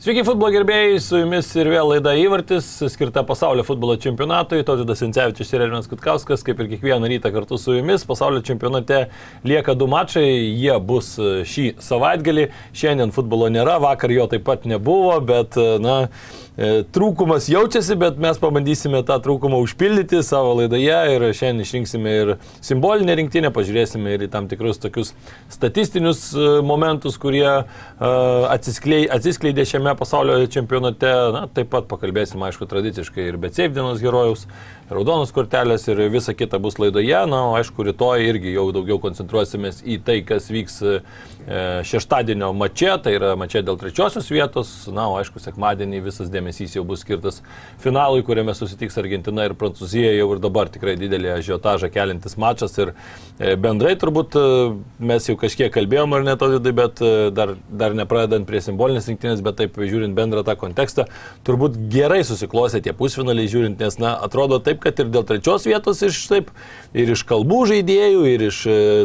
Sveiki futbolo gerbėjai, su jumis ir vėl laida įvartis, skirta pasaulio futbolo čempionatui. Tautydas Incevičius ir Elvinas Kutkauskas, kaip ir kiekvieną rytą kartu su jumis. Pasaulio čempionate lieka du mačai, jie bus šį savaitgalį. Šiandien futbolo nėra, vakar jo taip pat nebuvo, bet, na, E, trūkumas jaučiasi, bet mes pabandysime tą trūkumą užpildyti savo laidoje ir šiandien išrinksime ir simbolinę rinktinę, pažiūrėsime ir į tam tikrus tokius statistinius e, momentus, kurie e, atsiskleidė šiame pasaulio čempionate. Na, taip pat pakalbėsime, aišku, tradiciškai ir Betseif dienos herojus, raudonos kortelės ir visa kita bus laidoje. Na, o aišku, rytoj irgi jau daugiau koncentruosimės į tai, kas vyks šeštadienio mače, tai yra mače dėl trečiosios vietos. Na, o aišku, sekmadienį visas dėmesys jau bus skirtas finalui, kuriame susitiks Argentina ir Prancūzija, jau ir dabar tikrai didelį ažiotažą kelintis mačas ir e, bendrai turbūt e, mes jau kažkiek kalbėjom ar netodidai, bet e, dar, dar nepradedant prie simbolinės rinktinės, bet taip žiūrint bendrą tą kontekstą, turbūt gerai susiklosė tie pusfinaliai žiūrint, nes na, atrodo taip, kad ir dėl trečios vietos iš taip ir iš kalbų žaidėjų, ir iš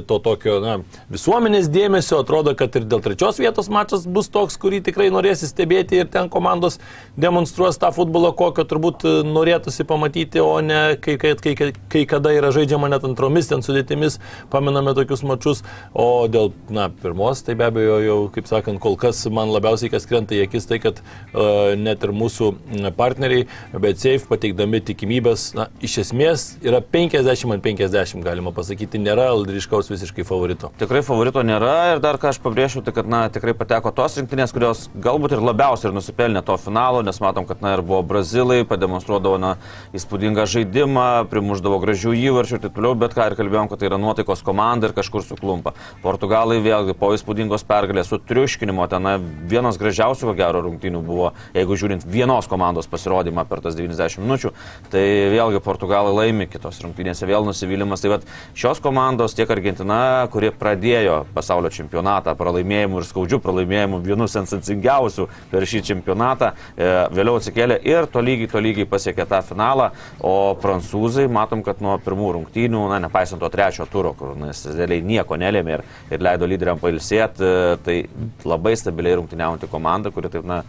to tokio na, visuomenės dėmesio atrodo, kad ir dėl trečios vietos mačas bus toks, kurį tikrai norėsi stebėti ir ten komandos demonstruos tą futbolą, kokio turbūt e, norėtųsi pamatyti, o ne kai, kai, kai, kai kada yra žaidžiama net antromis ten sudėtimis, paminame tokius mačius, o dėl, na, pirmos, tai be abejo jau, kaip sakant, kol kas man labiausiai kas krenta į akis, tai kad uh, net ir mūsų partneriai, bet safe pateikdami tikimybės, na, iš esmės yra 50 ant 50, galima pasakyti, nėra ryškaus visiškai favorito. Tikrai favorito nėra ir dar ką aš pabrėšiu, tai kad, na, tikrai pateko tos rinktinės, kurios galbūt ir labiausiai ir nusipelnė to finalo, nes matom, kad na, ir buvo brazilai, pademonstruodavo na, įspūdingą žaidimą, primuždavo gražių įvarčių ir taip toliau, bet ką ir kalbėjom, kad tai yra nuotaikos komanda ir kažkur suklumpa. Portugalai vėlgi po įspūdingos pergalės su triuškinimo, ten na, vienas gražiausių, ko gero, rungtynių buvo, jeigu žiūrint vienos komandos pasirodymą per tas 90 minučių, tai vėlgi Portugalai laimi, kitos rungtynėse vėl nusivylimas. Tai vad šios komandos, tiek Argentina, kurie pradėjo pasaulio čempionatą pralaimėjimų ir skaudžių pralaimėjimų, vienu sensacingiausių per šį čempionatą, e, vėliau atsikėlė ir tolygiai, tolygiai pasiekė tą finalą, o prancūzai, matom, kad nuo pirmų rungtynių, na, nepaisant to trečio turo, kur na, realiai nieko nelėmė ir, ir leido lyderiam pailsėti, tai labai stabiliai rungtyniaujanti komanda, kuri taip, na,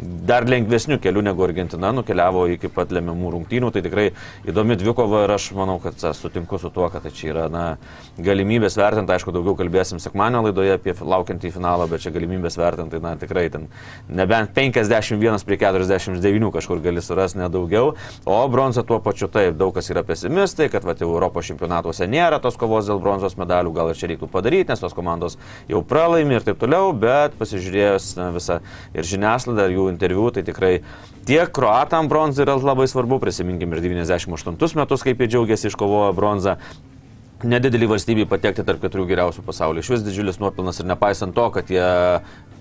dar lengvesnių kelių negu Argentina nukeliavo iki pat lemiamų rungtynių. Tai tikrai įdomi dvikova ir aš manau, kad sutinku su tuo, kad tai čia yra na, galimybės vertinti. Aišku, daugiau kalbėsim sekmanio laidoje apie laukiantį finalą, bet čia galimybės vertinti, tai na, tikrai ten nebent 51 prie 49 kažkur gali surasti nedaugiau. O bronza tuo pačiu taip, daug kas yra pesimistai, kad va, Europos čempionatuose nėra tos kovos dėl bronzos medalių, gal ir čia reiktų padaryti, nes tos komandos jau pralaimi ir taip toliau, bet pasižiūrėjus na, visą ir žiniasklaidą, ir jų interviu, tai tikrai tiek kruatam bronza yra labai svarbu, prisiminkim ir 98 metus, kaip jie džiaugiasi iškovojo bronzą, nedidelį valstybį patekti tarp keturių geriausių pasaulio. Iš vis didžiulis nuopelnas ir nepaisant to, kad jie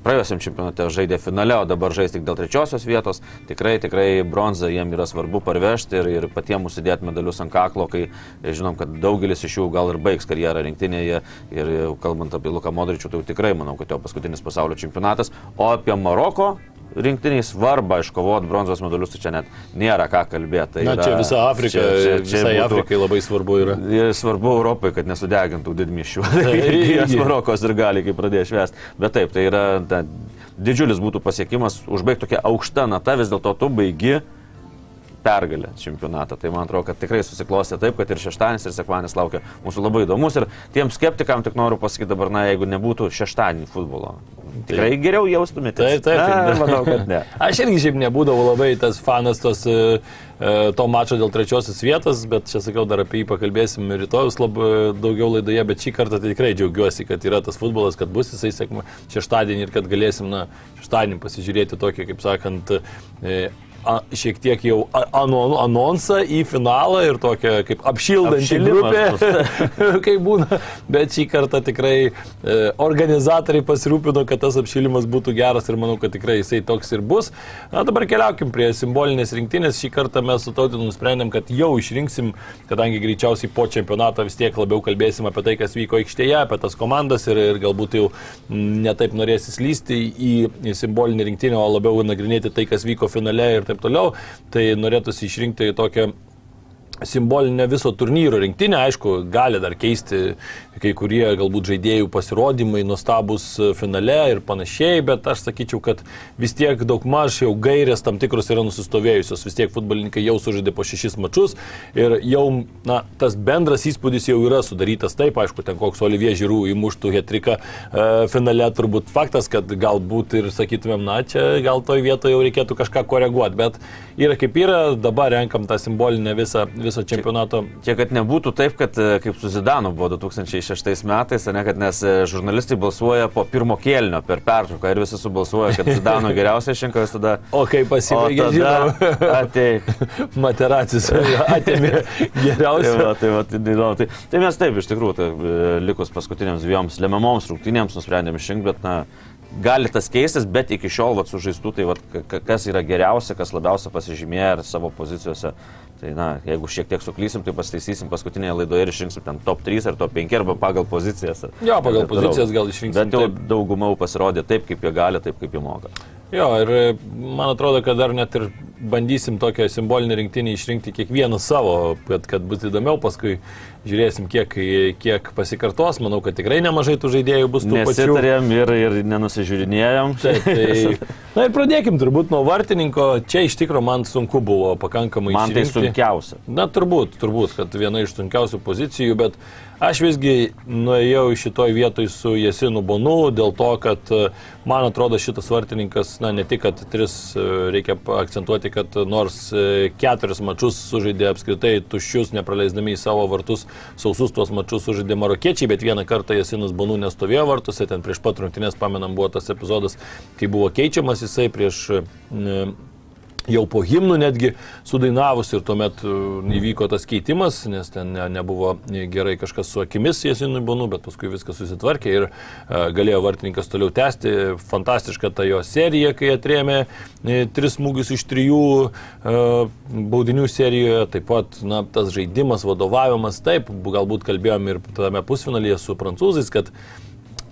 praėjusiam čempionate žaidė finale, o dabar žais tik dėl trečiosios vietos, tikrai, tikrai bronzą jiem yra svarbu parvežti ir, ir patiems užsidėti medalius ant kaklo, kai žinom, kad daugelis iš jų gal ir baigs karjerą rinktinėje ir kalbant apie Luką Modričių, tai tikrai manau, kad jo paskutinis pasaulio čempionatas, o apie Maroko rinktiniai svarbą iškovoti bronzos medalius, tai čia net nėra ką kalbėti. Tai Na, yra, čia visa Afrika, čia, čia, čia visai būtų, Afrikai labai svarbu yra. Svarbu Europai, kad nesudegintų didmišių. Jas Marokos ir gali, kai pradėjo švęsti. Bet taip, tai yra ta, didžiulis būtų pasiekimas užbaigti tokią aukštą natą, vis dėlto tu baigi pergalę čempionatą. Tai man atrodo, kad tikrai susiklostė taip, kad ir šeštadienis, ir sekmadienis laukia mūsų labai įdomus. Ir tiem skeptikam tik noriu pasakyti dabar, na, jeigu nebūtų šeštadienį futbolo, tikrai geriau jaustumėte. Taip, taip. Na, manau, kad ne. Aš irgi šiaip nebūdavau labai tas fanas tos, e, e, to mačo dėl trečiosios vietos, bet čia sakiau, dar apie jį pakalbėsim rytojus labai daugiau laidoje, bet šį kartą tai tikrai džiaugiuosi, kad yra tas futbolas, kad bus jisai sėkmė šeštadienį ir kad galėsim, na, šeštadienį pasižiūrėti tokį, kaip sakant, e, a, šiek tiek jau anon, anonsą į finalą ir tokią kaip Apšilimas grupę, kaip būna. Bet šį kartą tikrai e, organizatoriai pasirūpino, kad tas apšilimas būtų geras ir manau, kad tikrai jisai toks ir bus. Na dabar keliaukim prie simbolinės rinktinės. Šį kartą mes su tautinu nusprendėm, kad jau išrinksim, kadangi greičiausiai po čempionato vis tiek labiau kalbėsim apie tai, kas vyko aikštėje, apie tas komandas ir, ir galbūt jau netaip norėsis lysti į, į simbolinę rinktinę, o labiau nagrinėti tai, kas vyko finale ir taip toliau. Tai norėtųsi išrinkti tokią simbolinę viso turnyro rinktinę, aišku, gali dar keisti kai kurie galbūt žaidėjų pasirodymai, nuostabus finale ir panašiai, bet aš sakyčiau, kad vis tiek daug maž jau gairės tam tikros yra nusistovėjusios, vis tiek futbolininkai jau sužaidė po šešis mačius ir jau, na, tas bendras įspūdis jau yra sudarytas. Taip, aišku, ten koks Olivier Žirų įmuštų hetriką e, finale, turbūt faktas, kad galbūt ir sakytumėm, na, čia gal toj vietoje jau reikėtų kažką koreguoti, bet yra kaip yra, dabar renkam tą simbolinę visą, viso čempionato. Čia, kad nebūtų taip, kad e, kaip su Zidanu buvo 2006 metais, ne, kad nes e, žurnalistai balsuoja po pirmo kėlinio per pertrauką ir visi subalsuoja, kad Zidano geriausiai išrinkas tada... O kai pasibaigė, ateik. Materacis atėmė Tai, geriausią. va, tai, va, tai, įdomu. tai, tai mes taip, iš tikrųjų, tai, e, likus paskutiniams dviejoms lemiamoms rungtynėms nusprendėm išrinkti, bet, na, gali tas keistis, bet iki šiol, va, sužaistų, tai, va, ka- kas yra geriausia, kas labiausiai pasižymėjo ir savo pozicijose. Tai, na, jeigu šiek tiek suklysim, tai pasitaisysim paskutinėje laidoje ir išrinksim ten top 3 ar top 5 arba pagal pozicijas. Jo, pagal taip pozicijas gal išrinksim, Bet jau taip. dauguma jau pasirodė taip, kaip jie gali, taip, kaip jie moka. Jo, ir e, man atrodo, kad dar net ir bandysim tokią simbolinę rinktinį išrinkti kiekvieną savo, kad, kad bus įdomiau, paskui žiūrėsim, kiek, kiek pasikartos. Manau, kad tikrai nemažai tų žaidėjų bus tų pačių. Nesitarėm ir, ir nenusižiūrinėjom. Taip, tai, na ir pradėkim turbūt nuo vartininko. Čia iš tikrųjų man sunku buvo pakankamai Man tai išrinkti. Sunkiausia. Na, turbūt, turbūt, kad viena iš sunkiausių pozicijų, bet aš visgi nuėjau šitoj vietoj su Jesinu Bonu dėl to, kad e, man atrodo šitas vartininkas, na, ne tik, kad tris e, reikia akcentuoti, kad nors e, keturis mačius sužaidė apskritai tuščius, nepraleisdami į savo vartus, sausus tuos mačius sužaidė marokiečiai, bet vieną kartą Jesinas Bonu nestovėjo vartuose, ten prieš pat rungtynės, pamenam, buvo tas epizodas, kai buvo keičiamas jisai prieš e, jau po himnų netgi sudainavus ir tuomet e, įvyko tas keitimas, nes ten ne, nebuvo gerai kažkas su akimis Jesinui Bonu, bet paskui viskas susitvarkė ir e, galėjo vartininkas toliau tęsti. Fantastiška ta jo serija, kai atrėmė e, tris smūgius iš trijų e, baudinių serijoje, taip pat na, tas žaidimas, vadovavimas, taip, galbūt kalbėjom ir tame pusfinalyje su prancūzais, kad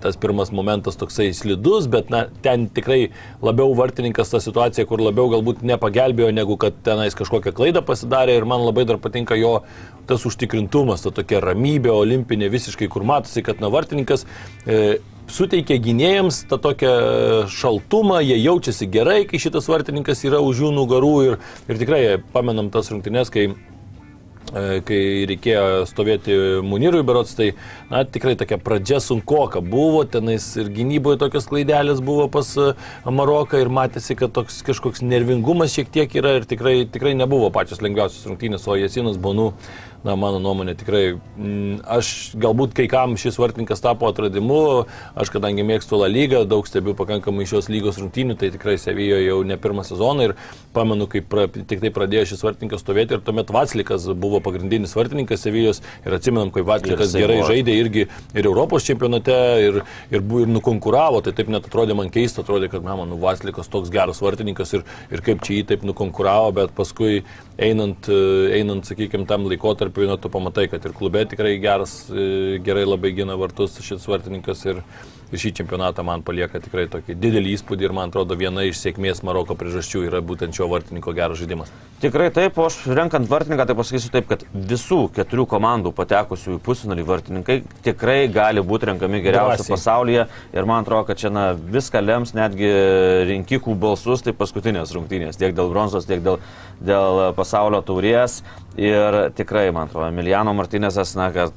tas pirmas momentas toksai slidus, bet na, ten tikrai labiau vartininkas ta situacija, kur labiau galbūt nepagelbėjo, negu kad tenais kažkokią klaidą pasidarė. Ir man labai dar patinka jo tas užtikrintumas, ta tokia ramybė olimpinė visiškai, kur matosi, kad na vartininkas e, suteikia gynėjams tą tokią šaltumą, jie jaučiasi gerai, kai šitas vartininkas yra už jų nugarų. Ir, ir tikrai pamenam tas rungtynes, kai kai reikėjo stovėti Munirui berots, tai na, tikrai tokia pradžia sunkoka buvo, tenais ir gynyboje tokios klaidelės buvo pas e, Maroką ir matėsi, kad toks kažkoks nervingumas šiek tiek yra ir tikrai, tikrai nebuvo pačios lengviausios rungtynės, o Jasinas Bonu, na, mano nuomonė tikrai, mm, aš galbūt kai kam šis vartininkas tapo atradimu, aš kadangi mėgstu La lygą, daug stebiu pakankamai šios lygos rungtynių, tai tikrai Sevijoje jau ne pirmą sezoną ir pamenu, kaip pra, tik tai pradėjo šis vartininkas stovėti ir tuomet Vatslikas buvo pagrindinis vartininkas Sevijos ir atsimenam, kaip Vatslikas jisai gerai žaidė irgi ir Europos čempionate ir, ir, ir nukonkuravo, tai taip net atrodė man keista, atrodė, kad, na, man Vatslikas toks geras vartininkas ir, ir kaip čia jį taip nukonkuravo, bet paskui einant, e, einant sakykime, tam laikotarpiu, na, tu pamatai, kad ir klube tikrai geras, e, gerai labai gina vartus šis vartininkas ir, ir šį čempionatą man palieka tikrai tokį didelį įspūdį ir man atrodo viena iš sėkmės Maroko priežasčių yra būtent šio vartininko geras žaidimas. Tikrai taip, o aš renkant vartininką, tai pasakysiu taip, kad visų keturių komandų patekusių į pusfinalį vartininkai tikrai gali būti renkami geriausi Drąsiai. pasaulyje ir man atrodo, kad čia na, viską lems netgi rinkikų balsus, tai paskutinės rungtynės, tiek dėl bronzos, tiek dėl, dėl pasaulio taurės ir tikrai, man atrodo, Emiliano Martinėsas, na, kad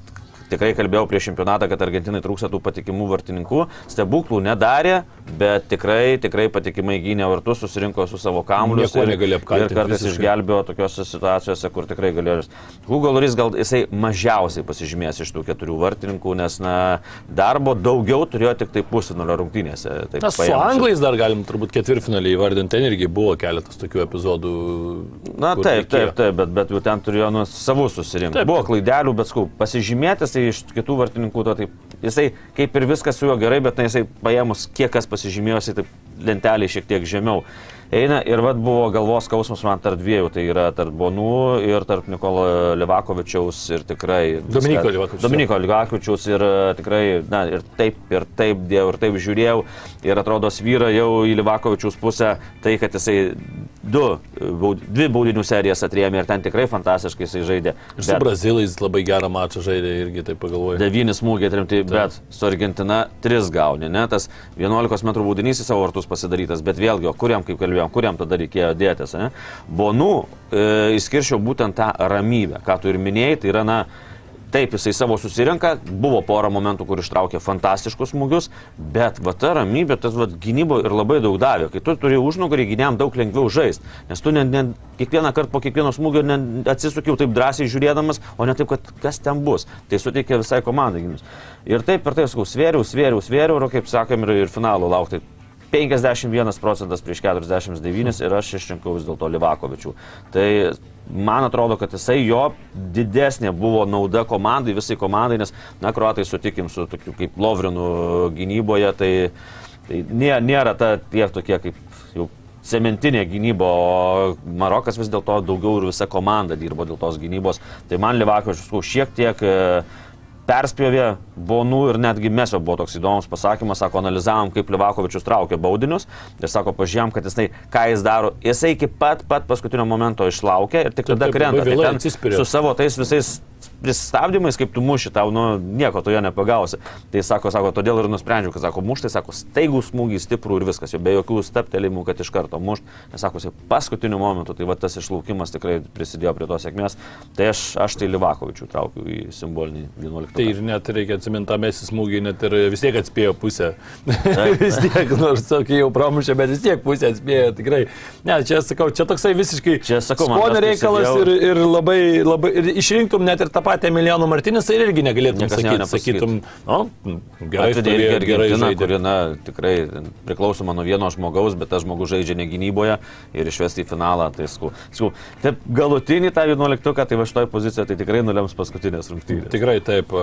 Tikrai kalbėjau prieš čempionatą, kad Argentinai trūksta tų patikimų vartininkų. Stebuklų nedarė, bet tikrai, tikrai patikimai gynė vartus, susirinko su savo kamuoliu. Apkaltinti, Ir kartais visiškai. išgelbėjo tokiose situacijose, kur tikrai galėjo. Hugo Loris gal jisai mažiausiai pasižymės iš tų keturių vartininkų, nes na, darbo daugiau turėjo tik tai pusfinalio rungtynėse. taip Na, su anglais dar galim turbūt ketvirtfinalį įvardinti, ten irgi buvo keletas tokių epizodų. Na taip, reikėjo. taip, taip, bet, bet jau ten turėjo nu, savus susirinkti. Buvo klaidelių, bet skau, pasižymėtas tai iš kitų vartininkų, to taip, jisai kaip ir viskas su juo gerai, bet na, jisai paėmus, kiek kas pasižymėjo, jisai taip lentelį šiek tiek žemiau. Eina ir vad buvo galvos skausmas man tarp dviejų, tai yra tarp Bonų ir tarp Nikolo Livakovičiaus ir tikrai... Dominyko viską- Livakovičiaus. Dominyko Livakovičiaus ir e, tikrai, na ir taip, ir taip dėjau, ir taip žiūrėjau. Ir atrodo svyra jau į Livakovičiaus pusę tai, kad jisai du, dvi baudinių serijas atrėmė ir ten tikrai fantastiškai jisai žaidė. Ir su brazilais labai gerą mačą žaidė, irgi taip pagalvoju. Devynis smūgiai atremti, bet su Argentina tris gauni, ne? Tas 11 m baudinys į savo vartus pasidarytas, bet vėlgi, kuriam, kaip kalbėjom, kuriam tada reikėjo dėtis, ne? Bonų e, išskirčiau būtent tą ramybę, ką tu ir minėjai, tai yra, na, Taip, jisai savo susirenka, buvo pora momentų, kur ištraukė fantastiškus smūgius, bet va ta ramybė, tas va gynybo ir labai daug davė. Kai tu turi užnugarį, gyniam daug lengviau žaisti, nes tu ne, ne, kiekvieną kartą po kiekvieno smūgio ne, atsisukiau taip drąsiai žiūrėdamas, o ne taip, kad kas ten bus. Tai suteikia visai komandai gynimus. Ir taip ir taip, sakau, svėriau, svėriau, svėriau ir, kaip sakėm, ir, ir finalo laukti. 51 procentas prieš 49 ir aš išrinkau vis dėlto Livakovičių. Tai man atrodo, kad jisai jo didesnė buvo nauda komandai, visai komandai, nes, na, kruatai sutikim su tokiu kaip Lovrinu gynyboje, tai, tai nė, nėra ta tie tokie kaip jau cementinė gynyba, o Marokas vis dėlto daugiau ir visa komanda dirbo dėl tos gynybos. Tai man Livakovičius šiek tiek e, perspjovė Bonų ir netgi mes jau buvo toks įdomus pasakymas, sako, analizavom, kaip Livakovičius traukia baudinius ir sako, pažiūrėjom, kad jisai, ką jis daro, jisai iki pat, pat paskutinio momento išlaukia ir tik tada krenta. Tai ten su savo tais visais pristabdymais, kaip tu muši, tau nu, nieko tu jo nepagausi. Tai sako, sako, todėl ir nusprendžiau, kad sako, muštai, sako, staigų smūgį, stiprų ir viskas, jau be jokių steptelimų, kad iš karto mušt. Nes sako, paskutiniu momentu, tai va tas išlaukimas tikrai prisidėjo prie tos sėkmės. Tai aš, aš tai Livakovičių traukiu į simbolinį 11. Tai ir net reikia atsiminti mesį smūgį, net ir vis tiek atspėjo pusę. vis tiek, nors tokį jau pramušė, bet vis tiek pusę atspėjo, tikrai. Ne, čia sakau, čia toksai visiškai Čia sakau, man skonio reikalas sėdėjau- ir, ir labai, labai, ir išrinktum net ir tą patį Emiliano Martinisą ir irgi negalėtum sakyti, sakytum, nu, gerai, stovėjo, irgi gerai žaidė. kuri, na, tikrai priklausoma nuo vieno žmogaus, bet tas žmogus žaidžia ne gynyboje ir išvesti į finalą. Tai skau, skau, taip galutinį tą 11, tai va šitoj pozicijoje tai tikrai nulems paskutinės rungtynės. Tikrai taip.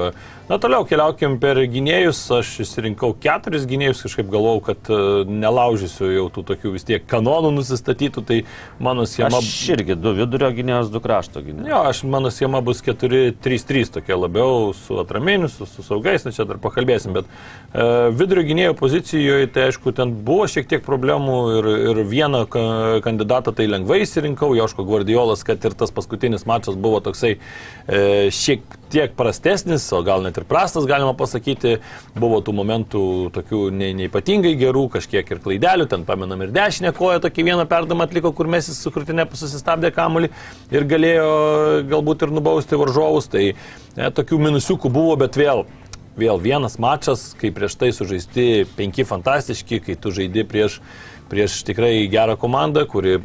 Na toliau keliaukim per gynėjus. Aš išsirinkau keturis gynėjus, kažkaip galvojau, kad e, nelaužysiu jau tų tokių vis tiek kanonų nusistatytų, tai mano schema... Aš irgi du vidurio gynėjos, du krašto gynėjos. Jo, aš mano schema bus 4-3-3, tokia labiau su atraminiu, su, su saugais, na čia dar pakalbėsim, bet e, vidurio gynėjo pozicijoje, tai aišku, ten buvo šiek tiek problemų ir, ir vieną ka, kandidatą tai lengvai įsirinkau, Joško Guardiolas, kad ir tas paskutinis mačas buvo toksai e, šiek tiek prastesnis, o gal net ir prastas, galima pasakyti, buvo tų momentų tokių ne, neipatingai gerų, kažkiek ir klaidelių, ten pamenam ir dešinę koją tokį vieną perdamą atliko, kur mes su krūtinė susistabdė kamuolį ir galėjo galbūt ir nubausti varžovus, tai ne, tokių minusiukų buvo, bet vėl Vėl vienas mačas, kai prieš tai sužaisti penki fantastiški, kai tu žaidi prieš, prieš tikrai gerą komandą, kuri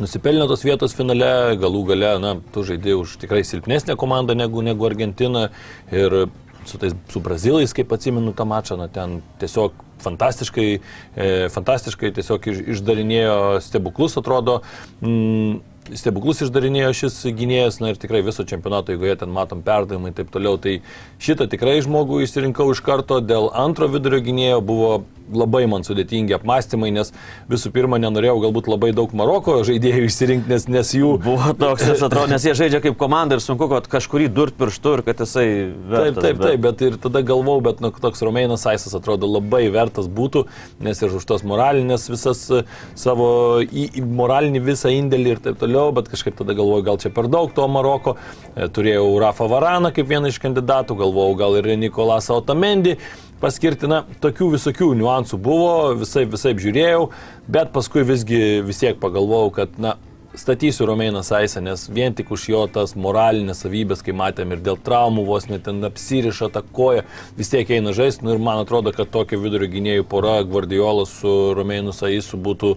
nusipelnė tos vietos finale, galų gale, na, tu žaidži už tikrai silpnesnę komandą negu, negu Argentina ir su, tais, su brazilais, kaip atsimenu tą mačą, na, ten tiesiog fantastiškai, e, fantastiškai tiesiog iš, išdarinėjo stebuklus, atrodo. Mm, Stebuklus išdarinėjo šis gynėjas, na ir tikrai viso čempionato, jeigu jie ten matom perdavimai ir taip toliau, tai šitą tikrai žmogų išsirinkau iš karto, dėl antro vidurio gynėjo. Buvo labai man sudėtingi apmąstymai, nes visų pirma nenorėjau galbūt labai daug Maroko žaidėjų išsirinkti, nes, nes jų... Buvo toks, nes atrodo, nes jie žaidžia kaip komanda ir sunku, kad kažkurį durt pirštu ir kad jisai... Taip, Vertas, taip, taip, bet ir tada galvau, bet nu, toks Romeinas Aisas atrodo labai vertas būtų, nes ir už tos moralinės visas e, savo į moralinį visą indėlį ir taip toliau, bet kažkaip tada galvoju, gal čia per daug to Maroko. E, Turėjau Rafa Varaną kaip vieną iš kandidatų, galvojau, gal ir Nikolasą Otamendi paskirti, na, tokių visokių niuansų buvo, visai, visai žiūrėjau, bet paskui visgi vis tiek pagalvojau, kad, na, statysiu Romėną Saisą, nes vien tik už jo tas moralinės savybės, kai matėm ir dėl traumų vos net ten apsiriša tą koją, vis tiek eina žaisti. Nu, ir man atrodo, kad tokia vidurio gynėjų pora Guardiolas su Romėnu Saisu būtų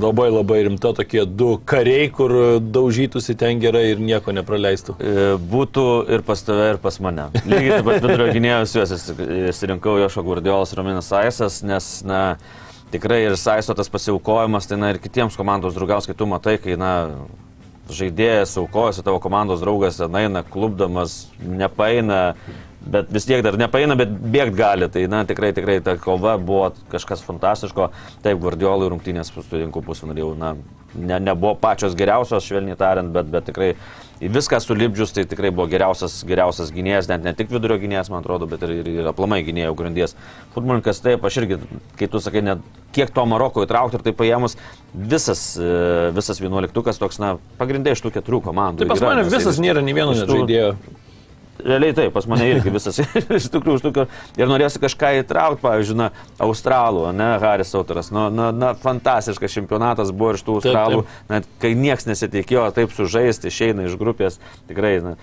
labai labai rimta, tokie du kariai, kur daužytųsi ten gerai ir nieko nepraleistų. E, Būtų ir pas tave, ir pas mane. Lygiai taip pat vidurio gynėjus juos įsirinkau Jošo Gurdiolas Rominas Saisas, nes, na, tikrai ir Saiso tas pasiaukojimas, tai, na, ir kitiems komandos draugams, kai tu matai, kai, na, žaidėjas aukojasi, tavo komandos draugas ten eina, klubdamas, nepaina, bet vis tiek dar nepaina, bet bėgt gali. Tai, na, tikrai, tikrai ta kova buvo kažkas fantastiško. Taip, Guardiolai rungtynės pasirinkų pusvinarį jau, na, ne, nebuvo pačios geriausios, švelniai tariant, bet, bet tikrai viską sulibdžius, tai tikrai buvo geriausias, geriausias gynėjas, net ne tik vidurio gynėjas, man atrodo, bet ir, ir, ir aplamai gynėjo grandies. Futbolininkas taip, aš irgi, kai tu sakai, net kiek to Maroko įtraukti ir tai paėmus, visas, e, visas vienuoliktukas toks, na, pagrindai iš tų keturių komandų. Tai pas mane visas nėra nei vieno žaidėjo. Realiai taip, pas mane irgi visas iš tikrųjų, tikrųjų. Ir norėsiu kažką įtraukti, pavyzdžiui, na, Australų, ne, Haris Autoras. Na, na, na, fantastiškas čempionatas buvo iš tų Taip, Australų, net kai niekas nesitikėjo taip sužaisti, išeina iš grupės, tikrai, na,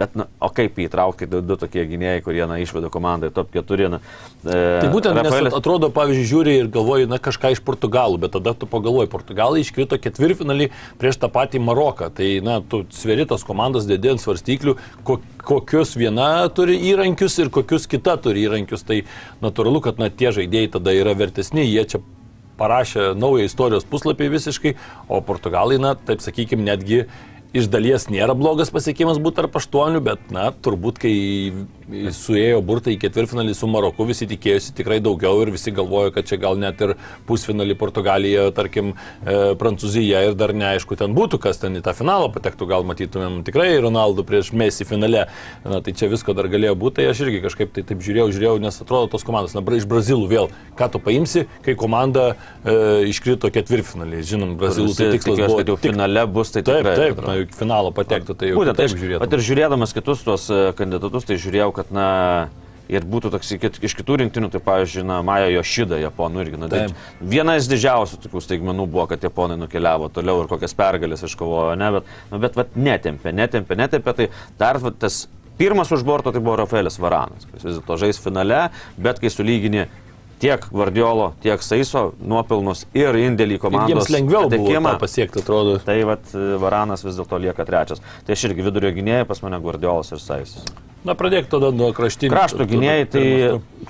Bet, na, o kaip įtraukti, du, du tokie gynėjai, kurie, na, išveda komandą į top 4. Na, e, Tai būtent Rafaelis... Nes atrodo, pavyzdžiui, žiūri ir galvoji, na kažką iš Portugalų, bet tada tu pagalvoji, Portugalai iškrito ketvirtfinalį prieš tą patį Maroką. Tai, na, tu sveri tas komandas dėdė ant svarstyklių, ko, kokius viena turi įrankius ir kokius kita turi įrankius. Tai natūralu, kad, na, tie žaidėjai tada yra vertesni, jie čia parašė naują istorijos puslapį visiškai, o Portugalai, na, taip sakykime, netgi iš dalies nėra blogas pasiekimas būti tarp aštuonių, bet, na, turbūt, kai suėjo burtai į ketvirtfinalį su Maroku, visi tikėjosi tikrai daugiau ir visi galvojo, kad čia gal net ir pusfinalį Portugalija, tarkim, e, Prancūzija ir dar neaišku ten būtų, kas ten į tą finalą patektų, gal matytumėm tikrai Ronaldo prieš Messi finale. Na, tai čia visko dar galėjo būti, tai aš irgi kažkaip tai taip žiūrėjau, žiūrėjau, nes atrodo tos komandos, na, iš Brazilų vėl, ką tu paimsi, kai komanda e, iškrito ketvirtfinalį. Žinom, Brazilų tai tikslas buvo tik finale bus, tai Taip, tikrai. taip, atrodo. Juk finalo patektų, tai jau Būtent, taip žiūrėtų. pat ir žiūrėdamas kitus tuos e, kandidatus, tai žiūrėjau, kad, na, ir būtų toks kit, iš kitų rinktinių, tai, pavyzdžiui, na, Maja Jošida, japonų irgi. Na, tai viena iš didžiausių tokių staigmenų buvo, kad japonai nukeliavo toliau ir kokias pergalės iškovojo, ne, bet, nu, bet vat, netempė, netempė, netempė, tai dar vat, tas pirmas už borto tai buvo Rafaelis Varanas, kuris vis dėlto žais finale, bet kai sulygini tiek Guardiolo, tiek Saiso nuopelnus ir indėlį į Ir komandos jiems lengviau patekimą, pasiekti, atrodo. Tai vat Varanas vis dėlto lieka trečias. Tai aš irgi vidurio gynėjai pas mane Guardiolas ir Saisas. Na, pradėk tada nuo kraštinių. Krašto gynėjai, tai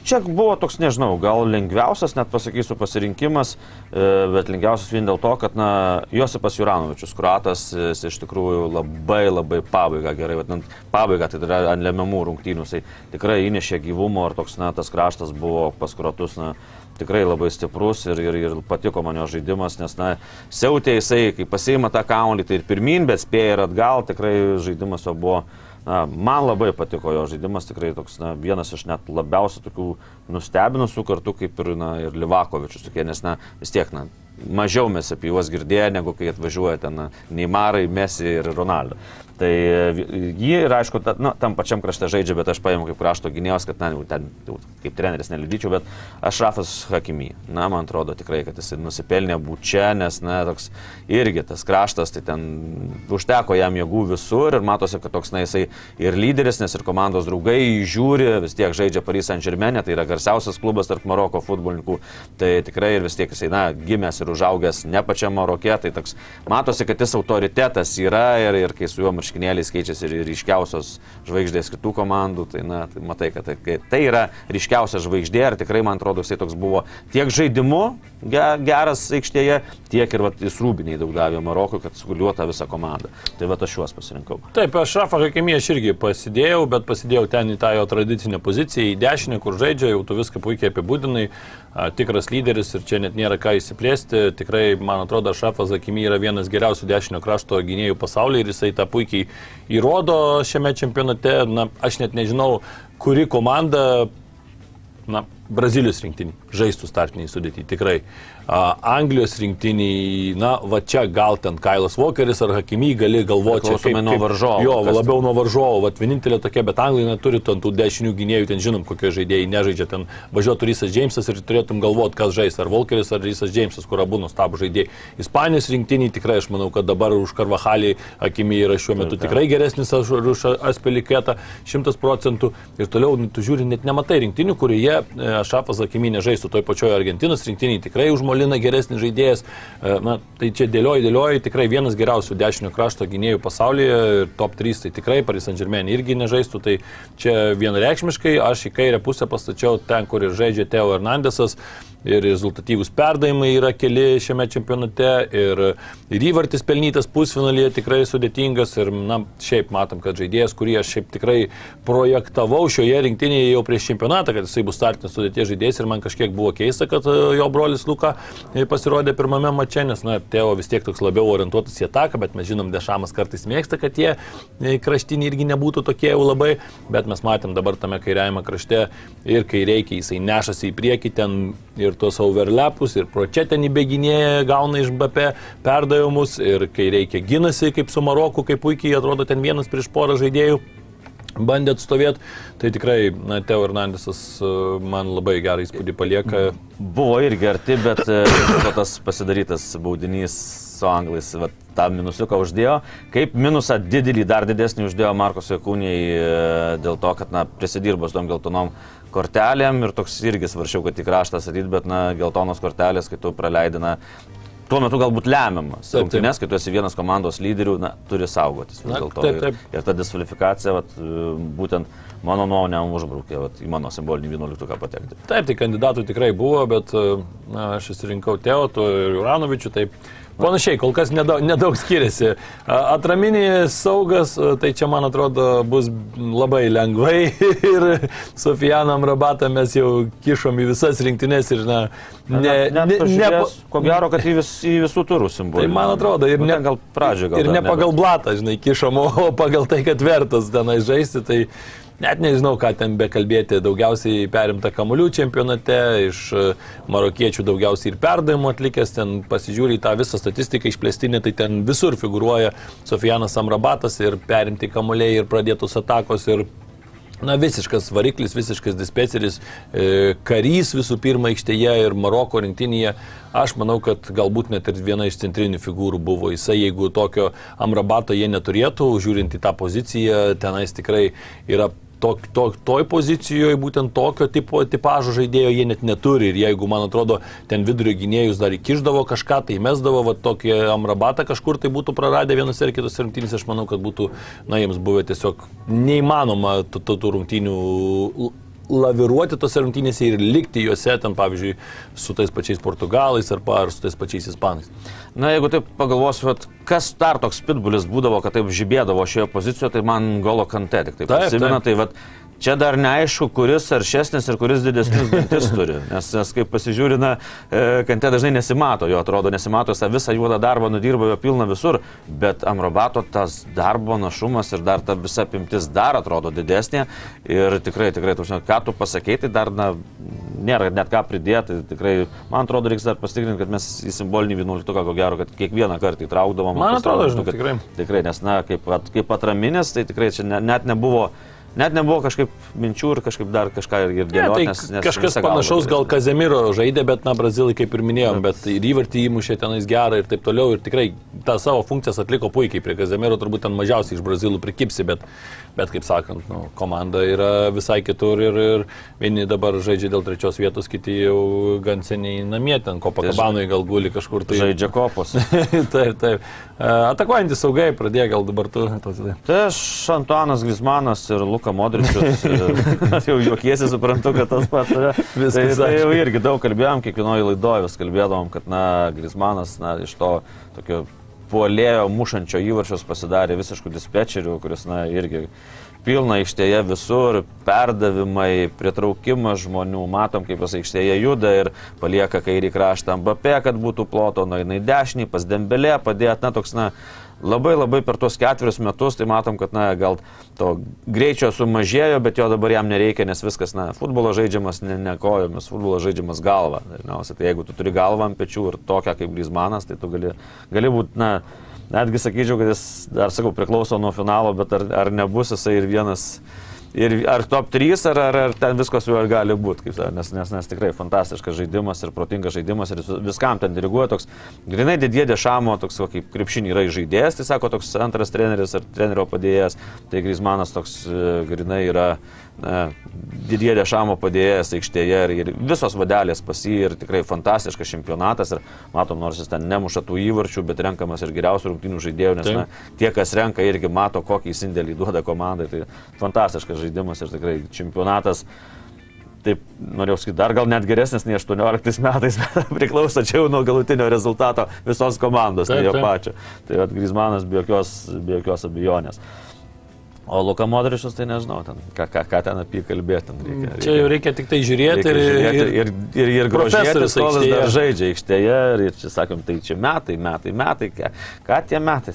čia buvo toks, nežinau, gal lengviausias, net pasakysiu, pasirinkimas, e, bet lengviausias vien dėl to, kad, na, Josipas Juranovičius, kruatas, jis iš tikrųjų labai labai pabaiga gerai, vadinant, pabaiga tai yra ant lemiamų rungtynių, tai tikrai įnešė gyvumo ir toks, na, tas kraštas buvo pas kruatus, na, tikrai labai stiprus ir, ir, ir patiko man jo žaidimas, nes, na, siautė jisai, kai pasiima tą kaunį, tai ir pirmin, bet spėja ir atgal, tikrai žaidimas jo buvo Na, man labai patiko jo žaidimas, tikrai toks na, vienas iš net labiausiai tokių nustebinusių kartu kaip ir, na, ir Livakovičius, tokie, nes na, vis tiek na, mažiau mes apie juos girdėję, negu kai atvažiuoja ten Neimarai, Messi ir Ronaldo. Tai e, jį ir aišku, ta, na, tam pačiam krašte žaidžia, bet aš paimu kaip krašto gynėjos, kad na, ten jau, kaip treneris nelidyčiau, bet aš Rafas Hakimy. Na, man atrodo tikrai, kad jis nusipelnė būti čia, nes, na, toks irgi tas kraštas, tai ten užteko jam jėgų visur ir matosi, kad toks, na, jisai ir lyderis, nes ir komandos draugai žiūri, vis tiek žaidžia Paris Saint Germain, tai yra garsiausias klubas tarp Maroko futbolininkų. Tai tikrai ir vis tiek jisai, na, gimęs ir užaugęs ne pačiam Marokė, tai toks matosi, kad jis autoritetas yra ir, ir kai su juo marškinėliais keičiasi ir ryškiausios žvaigždės kitų komandų, tai, na, tai matai, kad tai, tai yra ryškiausia žvaigždė ir tikrai, man atrodo, jisai toks buvo tiek žaidimu ge, geras aikštėje, tiek ir vat, jis rūbiniai daug davė Marokui, kad suguliuota visą komandą. Tai va aš juos pasirinkau. Taip, aš Rafą Hakimį aš irgi pasidėjau, bet pasidėjau ten į tą jo tradicinę poziciją, į dešinę, kur žaidžia, jau tu viską puikiai apibūdinai, tikras lyderis ir čia net nėra ką įsiplėsti. Tikrai, man atrodo, Šafas Hakimį yra vienas geriausių dešinio krašto gynėjų pasaulyje ir jisai tą puikiai įrodo šiame čempionate. Na, aš net nežinau, kuri komanda na, Brazilijos rinktiniai žaistų startiniai sudėti, tikrai. Anglijos rinktiniai, na, va čia gal ten Kailas Walkeris ar Hakimy gali galvoti, čia Priklausomai nuo varžovo, Jo, kas labiau nuo varžovo, va vienintelė tokia, bet Anglija neturi ten tų dešinių gynėjų, ten žinom, kokie žaidėjai nežaidžia, ten važiuotų Rysas Džeimsas ir turėtum galvoti, kas žais, ar Walkeris, ar Rysas Džeimsas, kur abu nuostabų žaidėjai. Ispanijos rinktiniai tikrai, aš manau, kad dabar už Karvahalį Hakimy yra šiuo metu tikrai geresnis už Aspeliketą, šimtas procentų. Ir toliau, nu, tu žiūri, net nematai rinktinių, kurioje e, Šafas Hakimy nežaistų, toj pačioje Argentinos rinktiniai tikrai užmolina geresnis žaidėjas. E, Na, tai čia dėlioji, dėlioji, tikrai vienas geriausių dešinio krašto gynėjų pasaulyje ir top 3 tai tikrai Paris Saint Germain irgi nežaistų, tai čia vienareikšmiškai aš į kairę pusę pastačiau ten, kur ir žaidžia Teo Hernandesas ir rezultatyvūs perdavimai yra keli šiame čempionate ir, ir įvartis pelnytas pusfinalyje tikrai sudėtingas ir, na, šiaip matom, kad žaidėjas, kurį aš šiaip tikrai projektavau šioje rinktinėje jau prieš čempionatą, kad jisai bus startinis sudėties žaidėjas ir man kažkiek buvo keista, kad e, jo brolis Luka e, pasirodė pirmame mače, nes, na, Teo vis tiek toks labiau orientuotas į ataką, bet mes žinom, Dešamas kartais mėgsta, kad tie e, kraštiniai irgi nebūtų tokie jau labai, bet mes matėm dabar tame kairiajame krašte ir kai reikia, jisai nešasi į priekį ten ir tuos overlapus, ir pročetenį beginėje gauna iš BP perdavimus, ir kai reikia ginasi, kaip su Maroku, kaip puikiai atrodo ten vienas prieš porą žaidėjų bandė atstovėti, tai tikrai, na, Teo Hernandesas e, man labai gerą įspūdį palieka. Buvo irgi arti, bet e, tas pasidarytas baudinys su anglais, va, tą minusiuką uždėjo. Kaip minusą didelį, dar didesnį uždėjo Markos Jekūniai e, dėl to, kad, na, prisidirbo su tom geltonom kortelėm ir toks irgi svaršiau, kad į kraštą satyt, bet, na, geltonos kortelės, kai tu praleidina tuo metu galbūt lemiamas. Rungtynės, kai tu esi vienas komandos lyderių, na, turi saugotis vis dėlto. Ir, ir ta disvalifikacija, vat, būtent mano nuomonė, užbraukė vat, į mano simbolinį 11 patekti. Taip, tai kandidatų tikrai buvo, bet na, aš įsirinkau Teo, tu ir Juranovičių, taip. Panašiai, kol kas nedaug, nedaug skiriasi. A, Atraminės saugas, tai čia man atrodo bus labai lengvai ir Sofijanam Rabatą mes jau kišom į visas rinktinės ir na, ne, ne, ne, pažiūrėjus, ko gero, kad į, vis, į visų turų simbolį. Tai man atrodo, ir Nu, ne, gal pradžioje gal. ir ne pagal blatą, žinai, kišom, o pagal tai, kad vertas tenai žaisti, tai net nežinau, ką ten bekalbėti. Daugiausiai perimta kamuolių čempionate, iš e, marokiečių daugiausiai ir perdavimų atlikęs, ten pasižiūri tą visą statistiką išplėstinę, tai ten visur figuruoja Sofijanas Amrabatas ir perimti kamuoliai ir pradėtos atakos ir Na, visiškas variklis, visiškas dispeceris, e, karys visų pirma aikštėje ir Maroko rinktinėje. Aš manau, kad galbūt net ir viena iš centrinių figūrų buvo jisai, jeigu tokio amrabato jie neturėtų, žiūrint į tą poziciją, tenais tikrai yra to, to, toj pozicijoje būtent tokio tipo tipažo žaidėjo jie net neturi. Ir jeigu, man atrodo, ten vidurio gynėjus dar įkiždavo kažką, tai mesdavo va, tokį amrabatą kažkur, tai būtų praradę vienose ar kitose rungtynėse, aš manau, kad būtų, na, jiems buvę tiesiog neįmanoma tų, rungtynių laviruoti tose rungtynėse ir likti juose, ten pavyzdžiui, su tais pačiais portugalais ar, pa- ar su tais pačiais ispanais. Na, jeigu taip pagalvosiu, kas dar toks pitbulis būdavo, kad taip žibėdavo šioje pozicijoje, tai man golo kante tik taip Taip, prisimena. taip. Tai vat, čia dar neaišku, kuris aršesnis ir kuris didesnis dantis turi. Nes, nes kaip pasižiūrina, e, kante dažnai nesimato, jo atrodo nesimato, jis visą juodą darbą nudirba jo pilna visur, bet Amrobato tas darbo našumas ir dar ta visa apimtis dar atrodo didesnė. Ir tikrai, tikrai, tu, žinai, ką tu pasakėjai, tai dar na, nėra net ką pridėti. Tikrai, man atrodo, reiks dar pasitikrinti, kad mes į simbolinį 11, ko gero, kad kiekvieną kartą įtraukdavom. Man atrodo, žinau, kad- tikrai. Tikrai, nes, na, kaip, kaip atraminės, tai tikrai čia ne, net nebuvo. Net nebuvo kažkaip minčių ir kažkaip dar kažką ir Ne, dėlioti. tai nes, nes kažkas panašaus gal. Kazemiro žaidė, bet, na, brazilai kaip ir minėjom, bet ir įvartį įmušė tenais gerą ir taip toliau. Ir tikrai tą savo funkcijas atliko puikiai. Prie Kazemiro turbūt ten mažiausiai iš brazilų prikipsi, bet, bet kaip sakant, nu, komanda yra visai kitur ir, ir vieni dabar žaidžia dėl trečios vietos, kiti jau gan seniai namie, ten Kopakabanui gal guli kažkur tai. Žaidžia kopos. taip, taip. E, Atakuojantis saugai pradėjo gal dabar tu. Tai aš Antuanas Grismanas ir Luka Modričius. Aš jau juokiesi, suprantu, kad tas pats. Viskas Tai, tai jau irgi daug kalbėjom, kiekvienoje laidoje vis kalbėdavom, kad, na, Grismanas, na, iš to tokio puolėjo mušančio įvarčius pasidarė visiškų dispečerių, kuris, na, irgi pilna aikštėje visur, perdavimai, pritraukimas žmonių, matom, kaip jis aikštėje juda ir palieka kairį kraštą Mbappé, kad būtų ploto, nueina į dešinį, pas Dembelė, padėt, na, toks, na, labai labai per tuos ketverius metus, tai matom, kad, na, gal to greičio sumažėjo, bet jo dabar jam nereikia, nes viskas, na, futbolo žaidžiamas ne, ne kojomis, futbolo žaidžiamas galva. Dažniausiai, tai jeigu tu turi galvą ant pečių ir tokią kaip Grismanas, tai tu gali, gali būti, na, netgi sakyčiau, kad jis, dar sakau, priklauso nuo finalo, bet ar, ar nebus jisai ir vienas Ir ar top 3, ar, ar, ar ten viskas juo gali būti, nes, nes, nes tikrai fantastiškas žaidimas ir protingas žaidimas ir viskam ten diriguoja toks, grinai didėdė šamo, toks kaip krepšinį yra žaidėjas, tai sako toks antras treneris ar trenerio padėjėjas, tai Grismanas toks e, grinai yra didie dešamo padėjėjas aikštėje ir, ir visos vadelės pasi ir tikrai fantastiškas čempionatas ir matom, nors jis ten nemuša tų įvarčių, bet renkamas ir geriausių rungtynių žaidėjų, nes na, tie, kas renka, irgi mato, kokį įsindėlį duoda komandai. Tai fantastiškas žaidimas ir tikrai čempionatas taip norėjau sakyti, dar gal net geresnis nei 18 metais, priklauso čia jau nuo galutinio rezultato visos komandos, ne jo pačio. Tai Grismanas be jokios, be jokios abejonės. O Luka Modričius, tai nežinau, ten, ką, ką, ką ten apie kalbėti. Reikia, reikia, Čia jau reikia tik tai žiūrėti reikia ir, žiūrėti ir, ir, ir, ir grožėtis, kol jis dar žaidžia aikštėje. Ir čia sakom, tai čia metai, metai, metai. Ką, ką tie metai?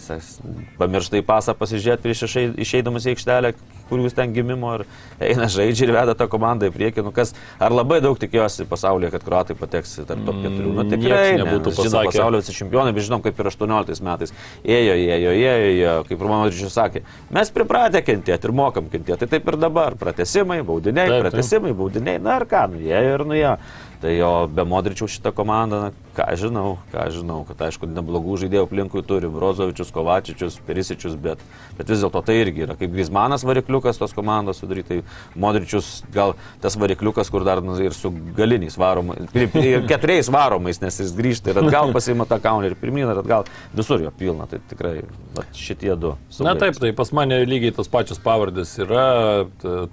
Pamirštai pasą pasižiūrėti prieš išei- išeidamas į aikštelę, kur jūs ten gimimo ir eina žaidžia ir veda tą komandą į priekį. Nu, kas, ar labai daug tikėjosi pasaulyje, kad kruatai pateks tarp top 4? Nu, Mm, tikrai ne, nebūtų mes žinom, pasaulio čempionai, bet žinom, kaip ir 18 metais. Ėjo, ėjo, ėjo, ėjo, kaip ir mano ryšius sakė. Mes pripratę kentėti ir mokam kentėti. Tai taip ir dabar. Pratesimai, baudiniai, Taip, taip. pratesimai, baudiniai. Na ir ką, nu jie ir nu jie. Tai jo be Modričių šitą komandą, na, ką žinau, ką žinau, kad aišku, neblogų žaidėjų aplinkui turi Brozovičius, Kovačičius, Perisičius, bet, bet vis dėlto tai irgi yra kaip Grismanas varikliukas tos komandos sudarytai, Modričius gal tas varikliukas, kur dar nu, ir su galiniais varomais, ir, keturiais varomais, nes jis grįžta ir atgal pasima tą kaunį ir pirmyn ir atgal, visur jo pilna, tai tikrai šitie du. Na saugai. taip, tai pas mane lygiai tos pačios pavardės yra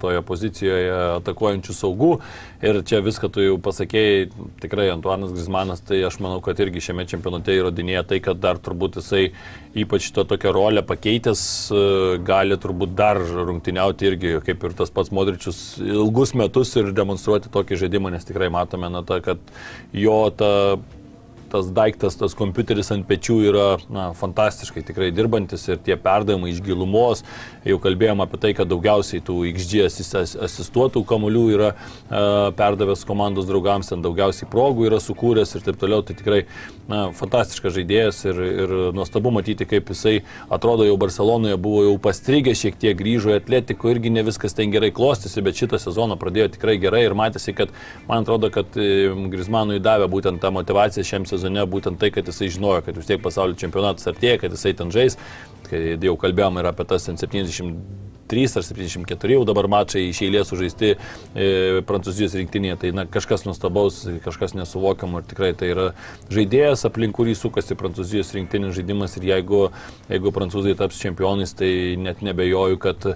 toje pozicijoje atakuojančių saugų ir čia viską tu jau pasakėjai, tikrai Antuanas Grismanas, tai aš manau, kad irgi šiame čempionate įrodinėja tai, kad dar turbūt jisai ypač to tokią rolę pakeitęs e, gali turbūt dar rungtyniauti irgi, kaip ir tas pats Modričius, ilgus metus ir demonstruoti tokį žaidimą, nes tikrai matome, na, ta, kad jo ta tas daiktas, tas kompiuteris ant pečių yra na, fantastiškai tikrai dirbantis ir tie perdavimai iš gilumos. Jau kalbėjom apie tai, kad daugiausiai tų XG asis- as- asistuotų kamuolių yra e, perdavęs komandos draugams, ten daugiausiai progų yra sukūręs ir taip toliau. Tai tikrai na, fantastiškas žaidėjas ir, ir nuostabu matyti, kaip jisai atrodo jau Barcelonoje buvo jau pastrigęs, šiek tiek grįžo į atletiko, irgi ne viskas ten gerai klostėsi, bet šitą sezoną pradėjo tikrai gerai ir matėsi, kad man atrodo, kad e, Grismanui davė būtent tą motivaciją šiam sezone, būtent tai, kad jisai žinojo, kad vis tiek pasaulio čempionatas artėja, kad jisai ten žais, kai jau kalbėjom ir apie tas ten 73 ar 74 jau dabar mačai iš eilės sužaisti e, Prancūzijos rinktinėje, tai na, kažkas nuostabaus, kažkas nesuvokiamo ir tikrai tai yra žaidėjas, aplink kurį sukasi Prancūzijos rinktinės žaidimas ir jeigu, jeigu prancūzai taps čempionais, tai net nebejoju, kad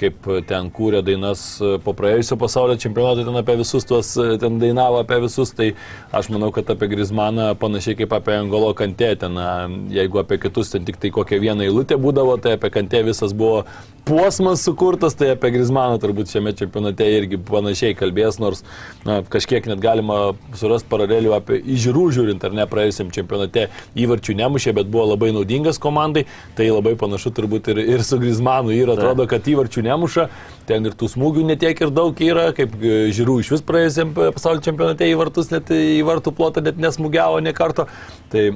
kaip ten kūrė dainas po praėjusio pasaulio čempionato, ten apie visus tuos, ten dainavo apie visus, tai aš manau, kad apie Grismaną panašiai kaip apie Angolo kantė, ten jeigu apie kitus ten tik tai kokią vieną eilutę būdavo, tai apie kantė visas buvo puosmas sukurtas, tai apie Grismaną turbūt šiame čempionate irgi panašiai kalbės, nors na, kažkiek net galima surasti paralelių apie įžiūrų žiūrint, ar ne praėjusiam čempionate įvarčių nemušė, bet buvo labai naudingas komandai, tai labai panašu turbūt ir, ir su Grismanu ir atrodo, kad įvarčių nemuša, ten ir tų smūgių netiek ir daug yra, kaip e, žiūrų iš vis praėjusiam pasaulio čempionate į vartus, net į vartų plotą net nesmūgiavo ne karto. Tai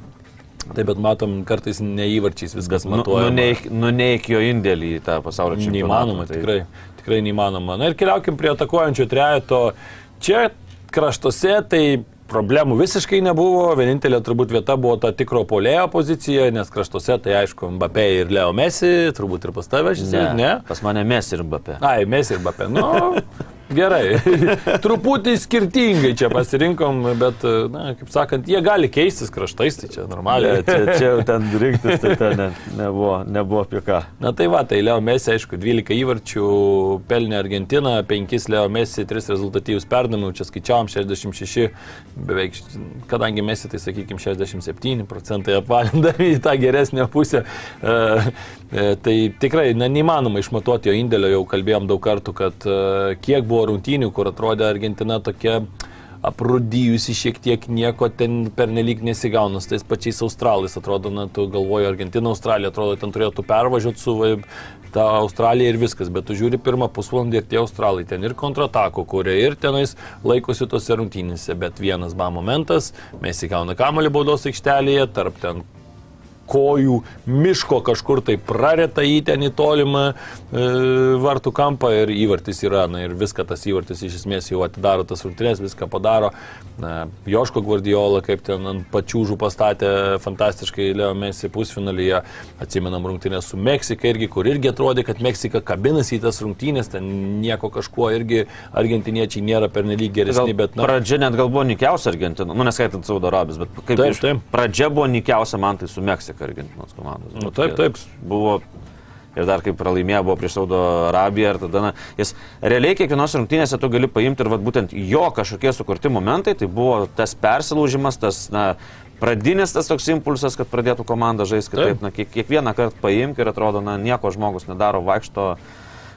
Taip, bet matom, kartais neįvarčiais viskas Nu- matuojama. nuneik- Nuneik jo indėlį į tą pasaulio čempionatą. Neįmanoma, tai- tikrai, tikrai neįmanoma. Na ir keliaukim prie atakuojančio trejato. Čia kraštuose tai problemų visiškai nebuvo, vienintelė turbūt vieta buvo ta tikro polėjo pozicija, nes kraštuose tai aišku Mbappé ir Leo Messi, turbūt ir pas tave šis, ne? ne? Pas mane mes ir Mbappé. Ai, Messi ir Mbappé. Nu, Gerai, truputį skirtingai čia pasirinkom, bet, na, kaip sakant, jie gali keistis kraštais, tai čia normaliai. Ne, čia, čia ten rinktis, tai ten ne, nebuvo, nebuvo apie ką. Na tai va, tai Leo Messi, aišku, 12 įvarčių pelnė Argentina, 5 Leo Messi, 3 rezultatyvus perdavimai, čia skaičiavom 66, beveik, kadangi Messi, tai sakykime 67 procentai apvalindami į tą geresnę pusę. E, tai tikrai na, neįmanoma išmatuoti jo indėlio, jau kalbėjom daug kartų, kad e, kiek buvo rungtynių, kur atrodė Argentina tokia aprūdyjusi šiek tiek nieko ten pernelyg nesigauna, su tais pačiais australais atrodo, na, tu galvoji, Argentina, Australija, atrodo, ten turėtų pervažiuoti su tą Australiją ir viskas, bet tu žiūri pirmą pusvalandį ir tie australai ten ir kontratako kuria, ir tenais laikosi tose rungtynėse, bet vienas ba momentas, mes įgauna kamalį baudos aikštelėje, tarp ten kojų miško kažkur tai prareta į ten į tolimą e, vartų kampą ir įvartis yra. Na ir viską tas įvartis iš esmės jau atidaro tas rungtynės, viską padaro. Na, Joško Guardiola, kaip ten ant pačiūžų pastatė fantastiškai Leo Messi pusfinalyje. Atsimenam rungtynės su Meksika irgi, kur irgi atrodė, kad Meksika kabinasi į tas rungtynės, ten nieko kažkuo irgi argentiniečiai nėra pernelyg geresni, bet... Na, pradžia net gal buvo nikiausia Argentina, nu neskaitant Saudo Arabijos, bet kaip Taip, taip. pradžia buvo nikiausia man tai su Meksika Argentinos komandos. Nu, taip, taip. Buvo ir dar kaip pralaimėjo buvo prieš Saudo Arabiją ir tada, na, jis realiai kiekvienos rungtynėse tu gali paimti ir vat, būtent jo kažkokie sukurti momentai, tai buvo tas persilaužimas, tas, na, pradinis tas toks impulsas, kad pradėtų komanda žaisti Taip. kitaip, na, kiek, kiekvieną kartą paimk ir atrodo, na, nieko žmogus nedaro, vaikšto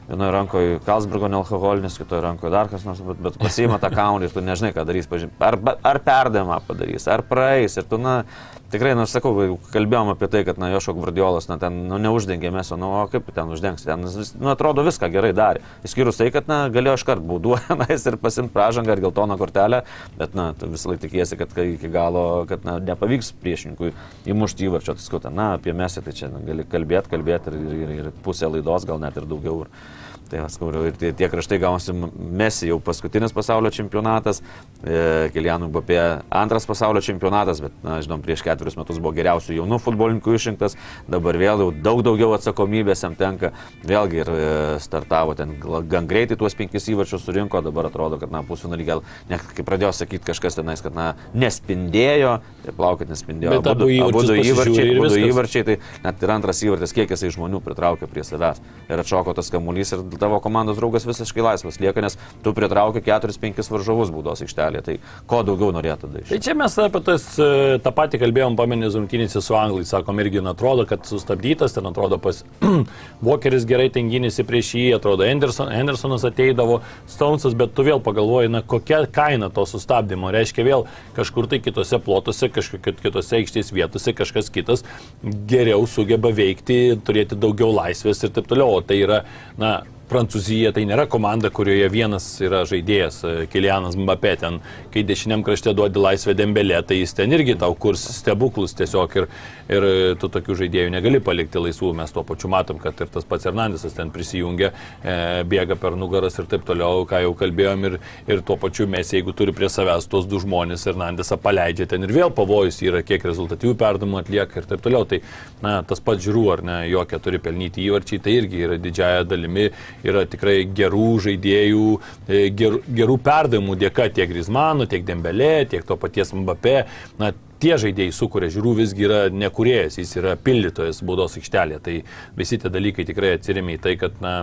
Vienoje rankoje Kalsbergo nealkoholinis, kitoje rankoje dar kas nors, bet, bet pasiima tą kaunį ir tu nežinai, ką darys. pažym- Ar, ar perdėmą padarys, ar praeis. Ir tu, na, tikrai, nors sakau, jau kalbėjom apie tai, kad, na, Jošo Gvardiolas, na, ten, nu, neuždengė meso, nu, o kaip ten uždengs, ten, nu, atrodo, viską gerai darė. Išskyrus tai, kad, na, galėjo iškart bauduojanais ir pasimti pražangą ir geltoną kortelę, bet, na, visą laiką tikėsi, kad iki galo, kad, na, nepavyks priešininkui įmušti įvarčio, tai skauta, na, apie mesį, tai čia na, gali kalbėti, kalbėti ir, ir, ir pusę laidos, gal net ir daugiau. Ir, Tai skauriu, ir tie, tie kraštai gausi Mesi jau paskutinis pasaulio čempionatas, e, Kilianų Bapė antras pasaulio čempionatas, bet, na, žinom, prieš ketverius metus buvo geriausių jaunų futbolininkų išrinktas, dabar vėl jau daug daugiau atsakomybės jam tenka, vėlgi ir e, startavo ten gan greitai tuos penkis įvarčius surinko, dabar atrodo, kad, na, pusfinalį gal, net kai pradėjo sakyti kažkas tenais, kad, na, nespindėjo, plaukit nespindėjo, Bet abu abudu pasižiūri įvarčiai, viskas. įvarčiai, tai net ir antras įvartis, kiek jisai žmonių pritraukė prie savęs. Ir atšoko tas kamuolys ir tavo komandos draugas visiškai laisvas lieka, nes tu pritrauki 4-5 varžovus baudos aikštelėje. Tai ko daugiau norėtų Tai daryti? čia mes apie tas, e, tą patį kalbėjom, pamenės rungtynėse su anglais, sakom, irgi atrodo, kad sustabdytas, ten atrodo pas Walkeris gerai ten gynėsi prieš jį, atrodo Anderson, Andersonas ateidavo, Stonesas, bet tu vėl pagalvoji, na kokia kaina to sustabdymo, reiškia vėl kažkur tai kitose plotuose, kažkokiose kitose aikštės vietose kažkas kitas geriau sugeba veikti, turėti daugiau laisvės ir taip toliau, o tai yra, na, Prancūzija tai nėra komanda, kurioje vienas yra žaidėjas, e, Kilianas Mbappé, ten, kai dešiniam krašte duodi laisvę dembelė, tai jis ten irgi tau kurs stebuklus tiesiog ir, ir e, tu tokių žaidėjų negali palikti laisvų, mes tuo pačiu matom, kad ir tas pats Hernandesas ten prisijungia, e, bėga per nugaras ir taip toliau, ką jau kalbėjom, ir, ir tuo pačiu mes, jeigu turi prie savęs tos du žmonės, Hernandesą paleidžia ten ir vėl pavojus yra, kiek rezultatyvių perdamų atlieka ir taip toliau, tai na, tas pats žiūrų, ar ne, jokie turi pelnyti įvarčiai, tai irgi yra didžiaja dalimi yra tikrai gerų žaidėjų, e, gerų, gerų perdavimų dėka tiek Grismano, tiek Dembelė, tiek to paties Mbappé. Na, tie žaidėjai sukuria, žiūrų visgi yra nekurėjas, jis yra pildytojas baudos aikštelėje. Tai visi tie dalykai tikrai atsirėmė į tai, kad na,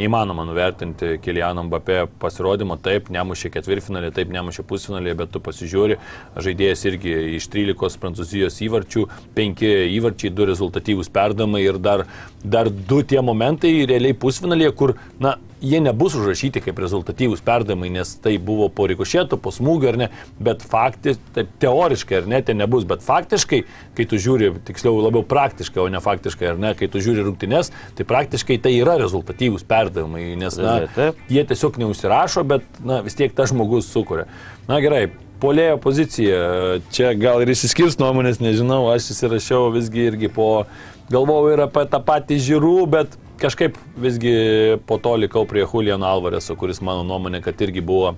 neįmanoma nuvertinti Kiliano Mbappé pasirodymo. Taip, nemušė ketvirtfinalį, taip, nemušė pusfinalį, bet tu pasižiūri, žaidėjas irgi iš 13 prancūzijos įvarčių, 5 įvarčiai, 2 rezultatyvūs perdamai ir dar, dar 2 tie momentai realiai pusfinalėje, kur, na, jie nebus užrašyti kaip rezultatyvūs perdavimai, nes tai buvo po rikošėtų, po smūgio ar ne, bet faktiškai, taip, teoriškai ar ne, tai nebus, bet faktiškai, kai tu žiūri, tiksliau labiau praktiškai, o ne faktiškai ar ne, kai tu žiūri rungtynes, tai praktiškai tai yra rezultatyvūs perdavimai, nes na, jie tiesiog neužsirašo, bet na, vis tiek tas žmogus sukuria. Na gerai. Polėjo pozicija, čia gal ir įsiskirs nuomonės, nežinau, aš įsirašiau visgi irgi po, galvojau ir apie tą patį žiūrų, bet kažkaip visgi po to likau prie Juliano Alvareso, kuris mano nuomonė, kad irgi buvo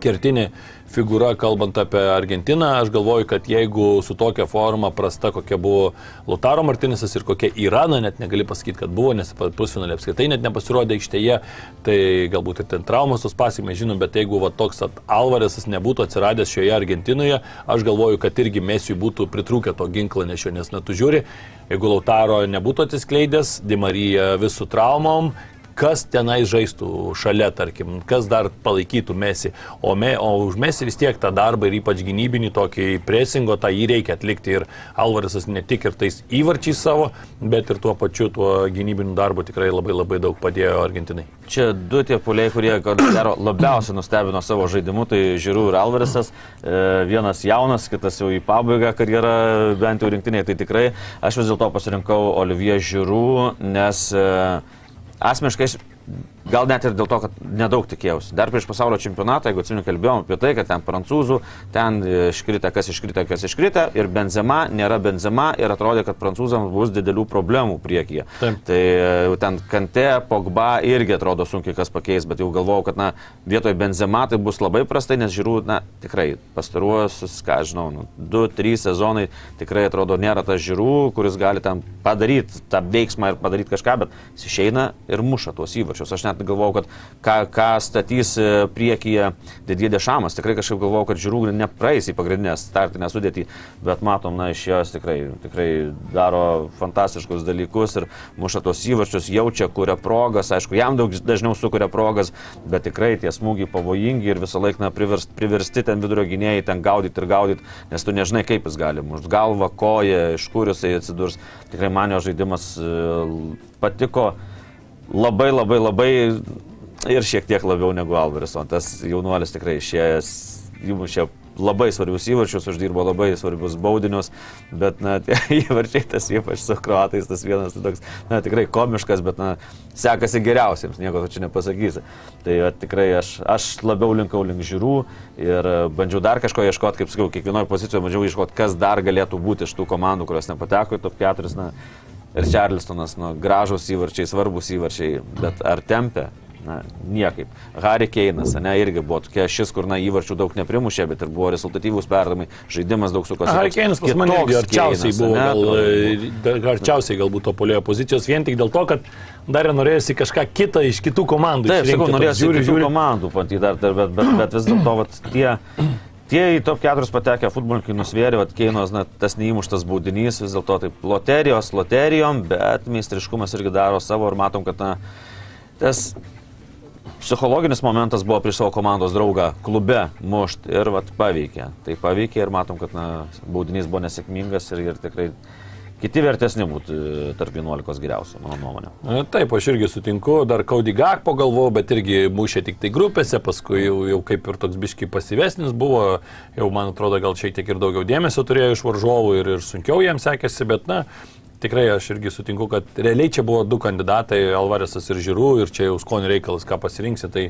kertinė figūra, kalbant apie Argentiną. Aš galvoju, kad jeigu su tokia forma prasta, kokia buvo Lutaro Martinisas ir kokia Irana, net negali pasakyti, kad buvo, nes pusfinalė apskritai net nepasirodė aikštėje, tai galbūt ir ten traumas tos pasiekmes žinom, bet jeigu va, toks Alvarėsas nebūtų atsiradęs šioje Argentinoje, aš galvoju, kad irgi Mesijui būtų pritrūkę to ginklo nešio, nes na tu žiūri, jeigu Lautaro nebūtų atsiskleidęs, Dimarija vis su traumom, kas tenai žaistų šalia, tarkim, kas dar palaikytų mesi. O, me, o už mesi vis tiek tą darbą ir ypač gynybinį tokį presingo, tą jį reikia atlikti. Ir Alvarisas ne tik ir tais įvarčiais savo, bet ir tuo pačiu tuo gynybiniu darbu tikrai labai labai daug padėjo Argentinai. Čia du tie puliai, kurie, gero, labiausiai nustebino savo žaidimu, tai Žiūrų ir Alvarisas. E, vienas jaunas, kitas jau į pabaigą karjerą, bent jau rinktiniai. Tai tikrai aš vis dėlto pasirinkau Olivier Žiūrų, nes e, asmeniškai aš gal net ir dėl to, kad nedaug tikėjausi. Dar prieš pasaulio čempionatą, jeigu atsimenu, kalbėjom apie tai, kad ten prancūzų, ten iškrita, kas iškrita, kas iškrita ir benzema, nėra benzema ir atrodė, kad prancūzams bus didelių problemų priekyje. Taip. Tai e, ten kante, pogba irgi atrodo sunkiai kas pakeis, bet jau galvojau, kad na, vietoje benzema tai bus labai prastai, nes žiūrų, na, tikrai pastaruosius, ką žinau, nu, 2-3 sezonai tikrai atrodo nėra tas žiūrų, kuris gali ten padaryti tą veiksmą ir padaryti kažką, bet jis išeina ir muša tuos įvarčius. Aš net galvojau, kad ką, ką statys e, priekyje Didie Dešamas. Tikrai kažkaip galvojau, kad žiūrų nepraeis į pagrindinę startinę sudėtį, bet matom, na, iš jos tikrai, tikrai daro fantastiškus dalykus ir muša tos įvarčius, jaučia, kuria progas, aišku, jam daug dažniau sukuria progas, bet tikrai tie smūgiai pavojingi ir visą laiką priversti, priversti ten vidurio gynėjai ten gaudyti ir gaudyti, nes tu nežinai, kaip jis gali mušti galvą, koją, iš kur jisai atsidurs. Tikrai man jo žaidimas e, patiko labai labai labai ir šiek tiek labiau negu Alvareson. Tas jaunuolis tikrai išėjęs, įmušė labai svarbius įvarčius, uždirbo labai svarbius baudinius, bet, na, tie įvarčiai, tas ypač su kruatais, tas vienas tai toks, na, tikrai komiškas, bet, na, sekasi geriausiems, nieko tu čia nepasakysi. Tai va, tikrai aš, aš labiau linkau link žiūrų ir bandžiau dar kažko ieškoti, kaip sakiau, kiekvienoje pozicijoje bandžiau ieškoti, kas dar galėtų būti iš tų komandų, kurios nepateko į top 4, na, ir Čarlistonas, nu, gražus įvarčiai, svarbus įvarčiai, bet ar tempia? Na, niekaip. Harry Keinas, ne, irgi buvo tokia šis, kur, na, įvarčių daug neprimušė, bet ir buvo rezultatyvūs perdamai, žaidimas daug sukosi. Harry Keinas pas mane arčiausiai buvo, gal, e, arčiausiai galbūt to polėjo pozicijos, vien tik dėl to, kad dar norėjusi kažką kitą iš kitų komandų. Taip, sakau, norėjusi žiūri, žiūri komandų, patį dar, bet, bet, bet vis dėlto tie Tie į top 4 patekę futbolininkai nusvėrė, kad Keinos, na, tas neįmuštas baudinys, vis dėlto taip loterijos, loterijom, bet meistriškumas irgi daro savo ir matom, kad, na, tas psichologinis momentas buvo prieš savo komandos draugą klube mušti ir vat paveikė. Tai paveikė ir matom, kad, na, baudinys buvo nesėkmingas ir, ir tikrai Kiti vertesni būtų e, tarp 11 geriausių, mano nuomonė. Taip, aš irgi sutinku, dar Kaudi Gakpo galvojau, bet irgi mušė tik tai grupėse, paskui jau, jau kaip ir toks biški pasyvesnis buvo, jau man atrodo gal šiek tiek ir daugiau dėmesio turėjo iš varžovų ir, ir sunkiau jiems sekėsi, bet na, tikrai aš irgi sutinku, kad realiai čia buvo du kandidatai, Alvaresas ir Žirų, ir čia jau skonio reikalas, ką pasirinksi. Tai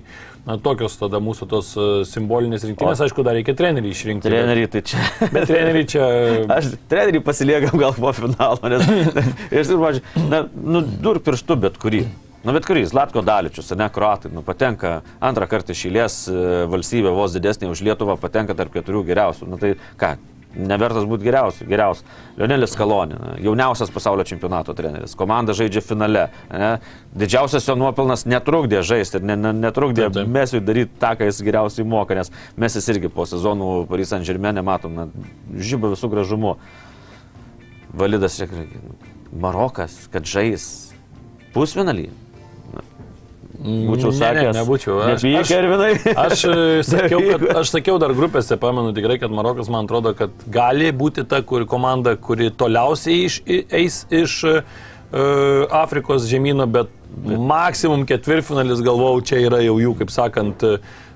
na, tokios tada mūsų tos e, simbolinės rinktinės, aišku, dar reikia trenerių išrinkti. Trenerių tai čia. Bet trenerių čia. Aš trenerių pasiliekam gal po finalo, nes iš tikrųjų, na, nu, dur pirštų bet kurį. Nu, bet kuris, Latko Daličius, ne, kruatai, nu, patenka antrą kartą išėlės e, valstybė vos didesnė už Lietuvą, patenka tarp keturių geriausių. Nu, tai ką, nevertas būti geriausiu, geriausiu. Lionelis Kalonė, jauniausias pasaulio čempionato treneris, komanda žaidžia finale. Ne? Didžiausias jo nuopelnas netrukdė žaisti ir ne, ne, netrukdė taip, taip. Mesiui daryti tą, ką jis geriausiai moka, nes mes jis irgi po sezonų Paris Saint Germain matom, na, žyba visų gražumu. Validas, Marokas, kad žais pusfinalį. Būčiau sakęs. Ne, ne, nebūčiau. Aš, aš. Aš, e, sakiau, kad, aš sakiau dar grupėse, pamenu tikrai, kad Marokas man atrodo, kad gali būti ta kuri komanda, kuri toliausiai iš, eis iš uh, Afrikos žemynų, bet, bet maksimum ketvirtfinalis galvau, čia yra jau jų, kaip sakant,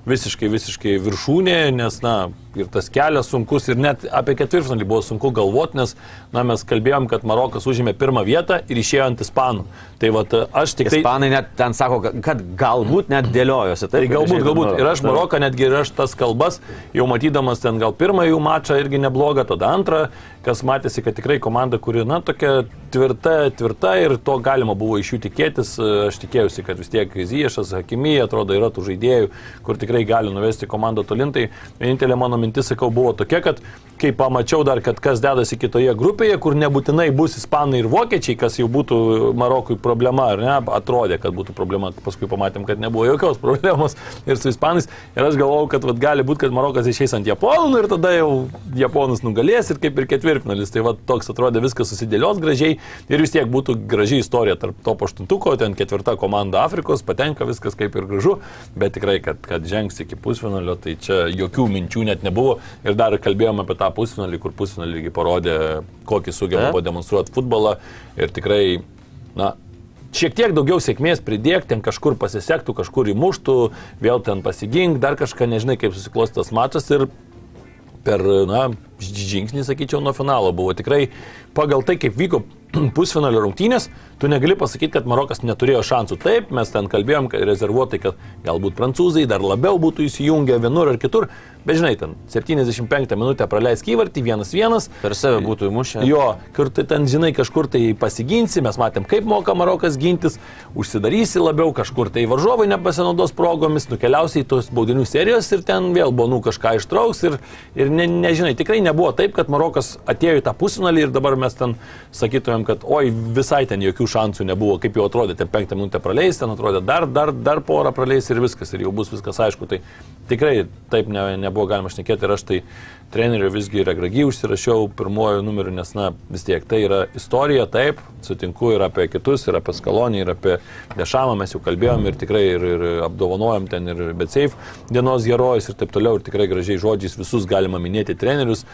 visiškai, visiškai viršūnė, nes, na, ir tas kelias sunkus, ir net apie ketvirtfinalį buvo sunku galvoti, nes na, mes kalbėjom, kad Marokas užėmė pirmą vietą ir išėjo ant Ispanų. Tai va, aš tik tai... Ispanai net ten sako, kad galbūt net dėliojosi. Tai galbūt, galbūt. Ir aš Maroką netgi ir aš tas kalbas, jau matydamas ten gal pirmą jų mačą irgi neblogą, tada antrą, kas matėsi, kad tikrai komanda, kuri, na, tokia tvirta, tvirta ir to galima buvo iš jų tikėtis. Aš tikėjausi, kad vis tiek Zyješas, Hakimija, atrodo, yra tų žaidėjų, kur tikrai gali nuvesti komandą tolintai. Vienintelė mano mintis, sakau, buvo tokia, kad kai pamačiau dar, kad kas dedasi kitoje grupėje, kur nebūtinai bus ispanai ir vokiečiai, kas jau būtų Marokui problema, ar ne, atrodė, kad būtų problema, paskui pamatėm, kad nebuvo jokios problemos ir su ispanais. Ir aš galvojau, kad vat, gali būti, kad Marokas išeis ant Japonų ir tada jau Japonus nugalės ir kaip ir ketvirtfinalis. Tai vat, toks atrodė viskas susidėlios gražiai ir vis tiek būtų graži istorija tarp to aštuntuko, ten ketvirta komanda Afrikos, patenka viskas kaip ir gražu, bet tikrai, kad, kad žengs iki pusfinalio, tai čia jokių minčių net nebuvo. Ir dar kalbėjome apie tą pusfinalį, kur pusfinalį parodė, kokį sugeba pademonstruoti futbolą ir tikrai, na, šiek tiek daugiau sėkmės pridėk, ten kažkur pasisektų, kažkur įmuštų, vėl ten pasigink, dar kažką, nežinai, kaip susiklosti tas mačas ir per, na, žingsnį, sakyčiau, nuo finalo buvo tikrai pagal tai, kaip vyko pusfinalio rungtynės, tu negali pasakyti, kad Marokas neturėjo šansų. Taip, mes ten kalbėjom kad rezervuotai, kad galbūt prancūzai dar labiau būtų įsijungę vienur ar kitur, bet žinai, ten 75 minutę praleis vienas vienas. Per save būtų įmušę. Jo, kur tai ten, žinai, kažkur tai pasiginsi, mes matėm, kaip moka Marokas gintis, užsidarysi labiau, kažkur tai varžovai nepasinaudos progomis, nukeliausi į tos baudinių serijos ir ten vėl bonų kažką ištrauks ir, ir ne, nežinai, tikrai nebuvo taip, kad Marokas atėjo į tą pusfinalį ir dabar mes ten sakytumėm, kad oi, visai ten jokių šansų nebuvo, kaip jau atrodė, ten penktą minutę praleis, ten atrodė dar, dar, dar porą praleis ir viskas, ir jau bus viskas aišku. Tai tikrai taip ne, nebuvo galima šnekėti ir aš tai trenerio visgi Regragį užsirašiau pirmojo numeriu, nes, na, vis tiek tai yra istorija, taip, sutinku ir apie kitus, ir apie Skalonį, ir apie Dešamą mes jau kalbėjom ir tikrai ir, ir apdovanojom ten ir BetSafe dienos herojus ir taip toliau, ir tikrai gražiai žodžiais visus galima minėti trenerius,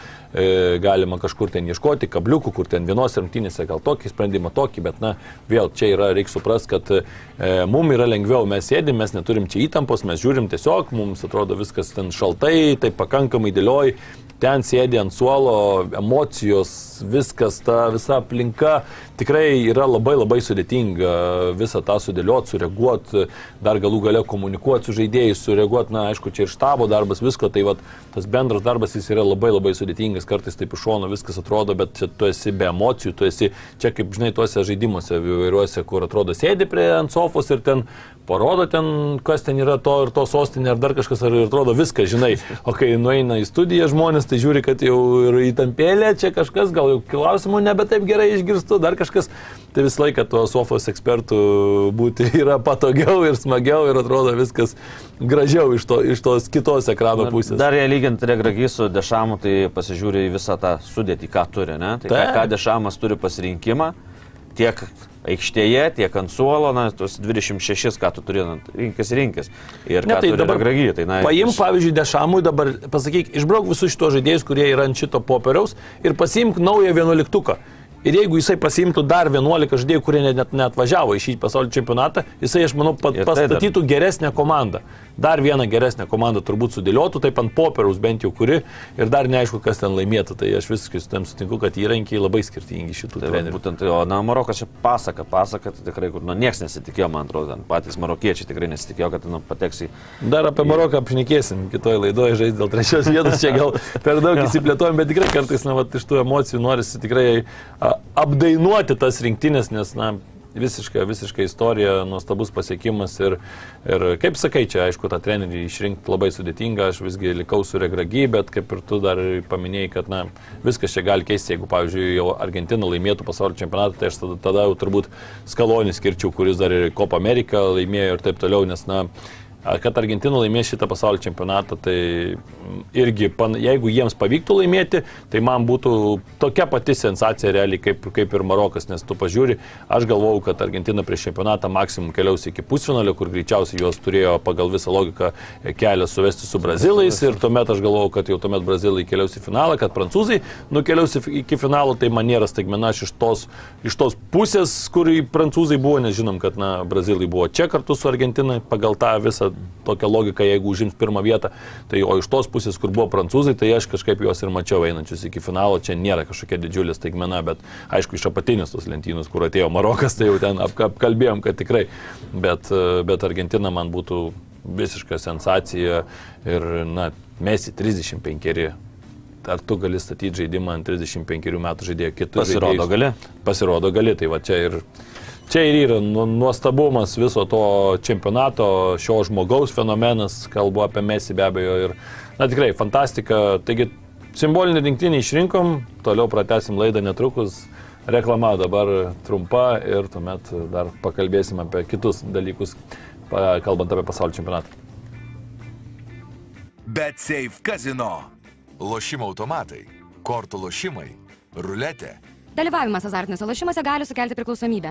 galima kažkur ten ieškoti kabliukų, kur ten vienos rungtynėse gal tokį sprendimą, tokį, bet, na, vėl čia yra, reikia suprasti, kad e, mums yra lengviau, mes sėdim, mes neturim čia įtampos, mes žiūrim tiesiog, mums atrodo viskas ten šaltai, tai pakankamai dėlioj ten sėdi ant suolo, emocijos, viskas, ta visa aplinka tikrai yra labai labai sudėtinga visą tą sudėlioti, sureaguoti, dar galų gale komunikuoti su žaidėjais, sureaguoti, na, aišku, čia ir štabo darbas, visko, tai va, tas bendras darbas jis yra labai labai sudėtingas, kartais taip iš šono viskas atrodo, bet čia tu esi be emocijų, tu esi čia kaip, žinai, tuose žaidimuose įvairiuose, kur atrodo sėdi prie ant sofos ir ten parodo ten, kas ten yra to ir to sostinė ar dar kažkas, ar atrodo viską, žinai. O kai nueina į studiją žmonės, tai žiūri, kad jau ir įtampėlė, čia kažkas, gal jau klausimų nebe taip gerai išgirstu, dar kažkas. Tai visą laiką tuo sofos ekspertų būti yra patogiau ir smagiau ir atrodo viskas gražiau iš, to, iš tos kitos ekrano pusės. Dar jei lyginti Regragį su Dešamu, tai pasižiūri visą tą sudėtį, ką turi, ne? Tai ką, ką Dešamas turi pasirinkimą tiek aikštėje, tiek ant suolo, na, tuos 26, ką tu turi, rinkis, rinkis. Ir ne, tai dabar gragy. Tai, na, paim, iš... pavyzdžiui, dešamui dabar, pasakyk, išbrauk visus šitos žaidėjus, kurie yra ant šito popieriaus ir pasimk naują vienuoliktuką. Ir jeigu jisai pasimtų dar 11 žaidėjų, kurie net, net važiavo į šį pasaulio čempionatą, jisai, aš manau, pat, pastatytų geresnę komandą dar vieną geresnę komandą turbūt sudėliotų, taip ant popieriaus bent jau kuri ir dar neaišku, kas ten laimėtų. Tai aš visiškai su tam sutinku, kad įrankiai labai skirtingi šitų tai trenerių. Būtent, o na, Marokas čia pasaka, pasaka, tai tikrai, kur, nu, niekas nesitikėjo, man atrodo, patys marokiečiai tikrai nesitikėjo, kad, nu, pateks į... Dar apie Maroką apšnekėsim kitoje laidoje, žais dėl trečios vietos, čia gal per daug įsiplėtojom, bet tikrai kartais, na, va, iš tų emocijų norisi tikrai a, apdainuoti tas rinktinės, nes, na, visiška, visiška istorija, nuostabus pasiekimas ir, ir kaip sakai, čia aišku, tą trenerį išrinkti labai sudėtinga, aš visgi likau su regragi, bet kaip ir tu dar paminėjai, kad na, viskas čia gali keisti, jeigu, pavyzdžiui, jau Argentina laimėtų pasaulio čempionatą, tai aš tada, tada jau turbūt skalonį skirčiau, kuris dar ir Copa America laimėjo ir taip toliau, nes, na, kad Argentina laimės šitą pasaulio čempionatą, tai irgi, jeigu jiems pavyktų laimėti, tai man būtų tokia pati sensacija realiai kaip, kaip ir Marokas, nes tu pažiūri, aš galvau, kad Argentina prieš čempionatą maksimum keliaus iki pusfinalio, kur greičiausiai juos turėjo pagal visą logiką kelią suvesti su brazilais ir tuomet aš galvojau, kad jau tuomet brazilai keliaus į finalą, kad prancūzai nukeliaus iki finalo, tai man nėra staigmena iš tos, iš tos pusės, kur prancūzai buvo, nes žinom, kad na, brazilai buvo čia kartu su Argentina pagal tą visą tokia logika, jeigu užims pirmą vietą. Tai o iš tos pusės, kur buvo prancūzai, tai aš kažkaip juos ir mačiau einančius iki finalo. Čia nėra kažkokia didžiulė staigmena, bet aišku, iš apatinės tos lentynus, kur atėjo Marokas, tai jau ten ap, apkalbėjom, kad tikrai. Bet, bet Argentina man būtų visiška sensacija ir, na, Mesi 35 ar tu gali statyti žaidimą ant 35 metų žaidėjo kitų. Pasirodo, žaidėjus. gali. Pasirodo, gali. Tai va čia ir, čia ir yra nu- nuostabumas viso to čempionato, šio žmogaus fenomenas, kalbu apie Messi be abejo. Ir, na tikrai, fantastika. Taigi, simbolinį rinktinį išrinkom, toliau pratesim laidą netrukus. Reklama dabar trumpa ir tuomet dar pakalbėsim apie kitus dalykus, kalbant apie pasaulio čempionatą. BetSafe kazino. Lošimo automatai, kortų lošimai, ruletė. Dalyvavimas azartiniuose lošimuose gali sukelti priklausomybę.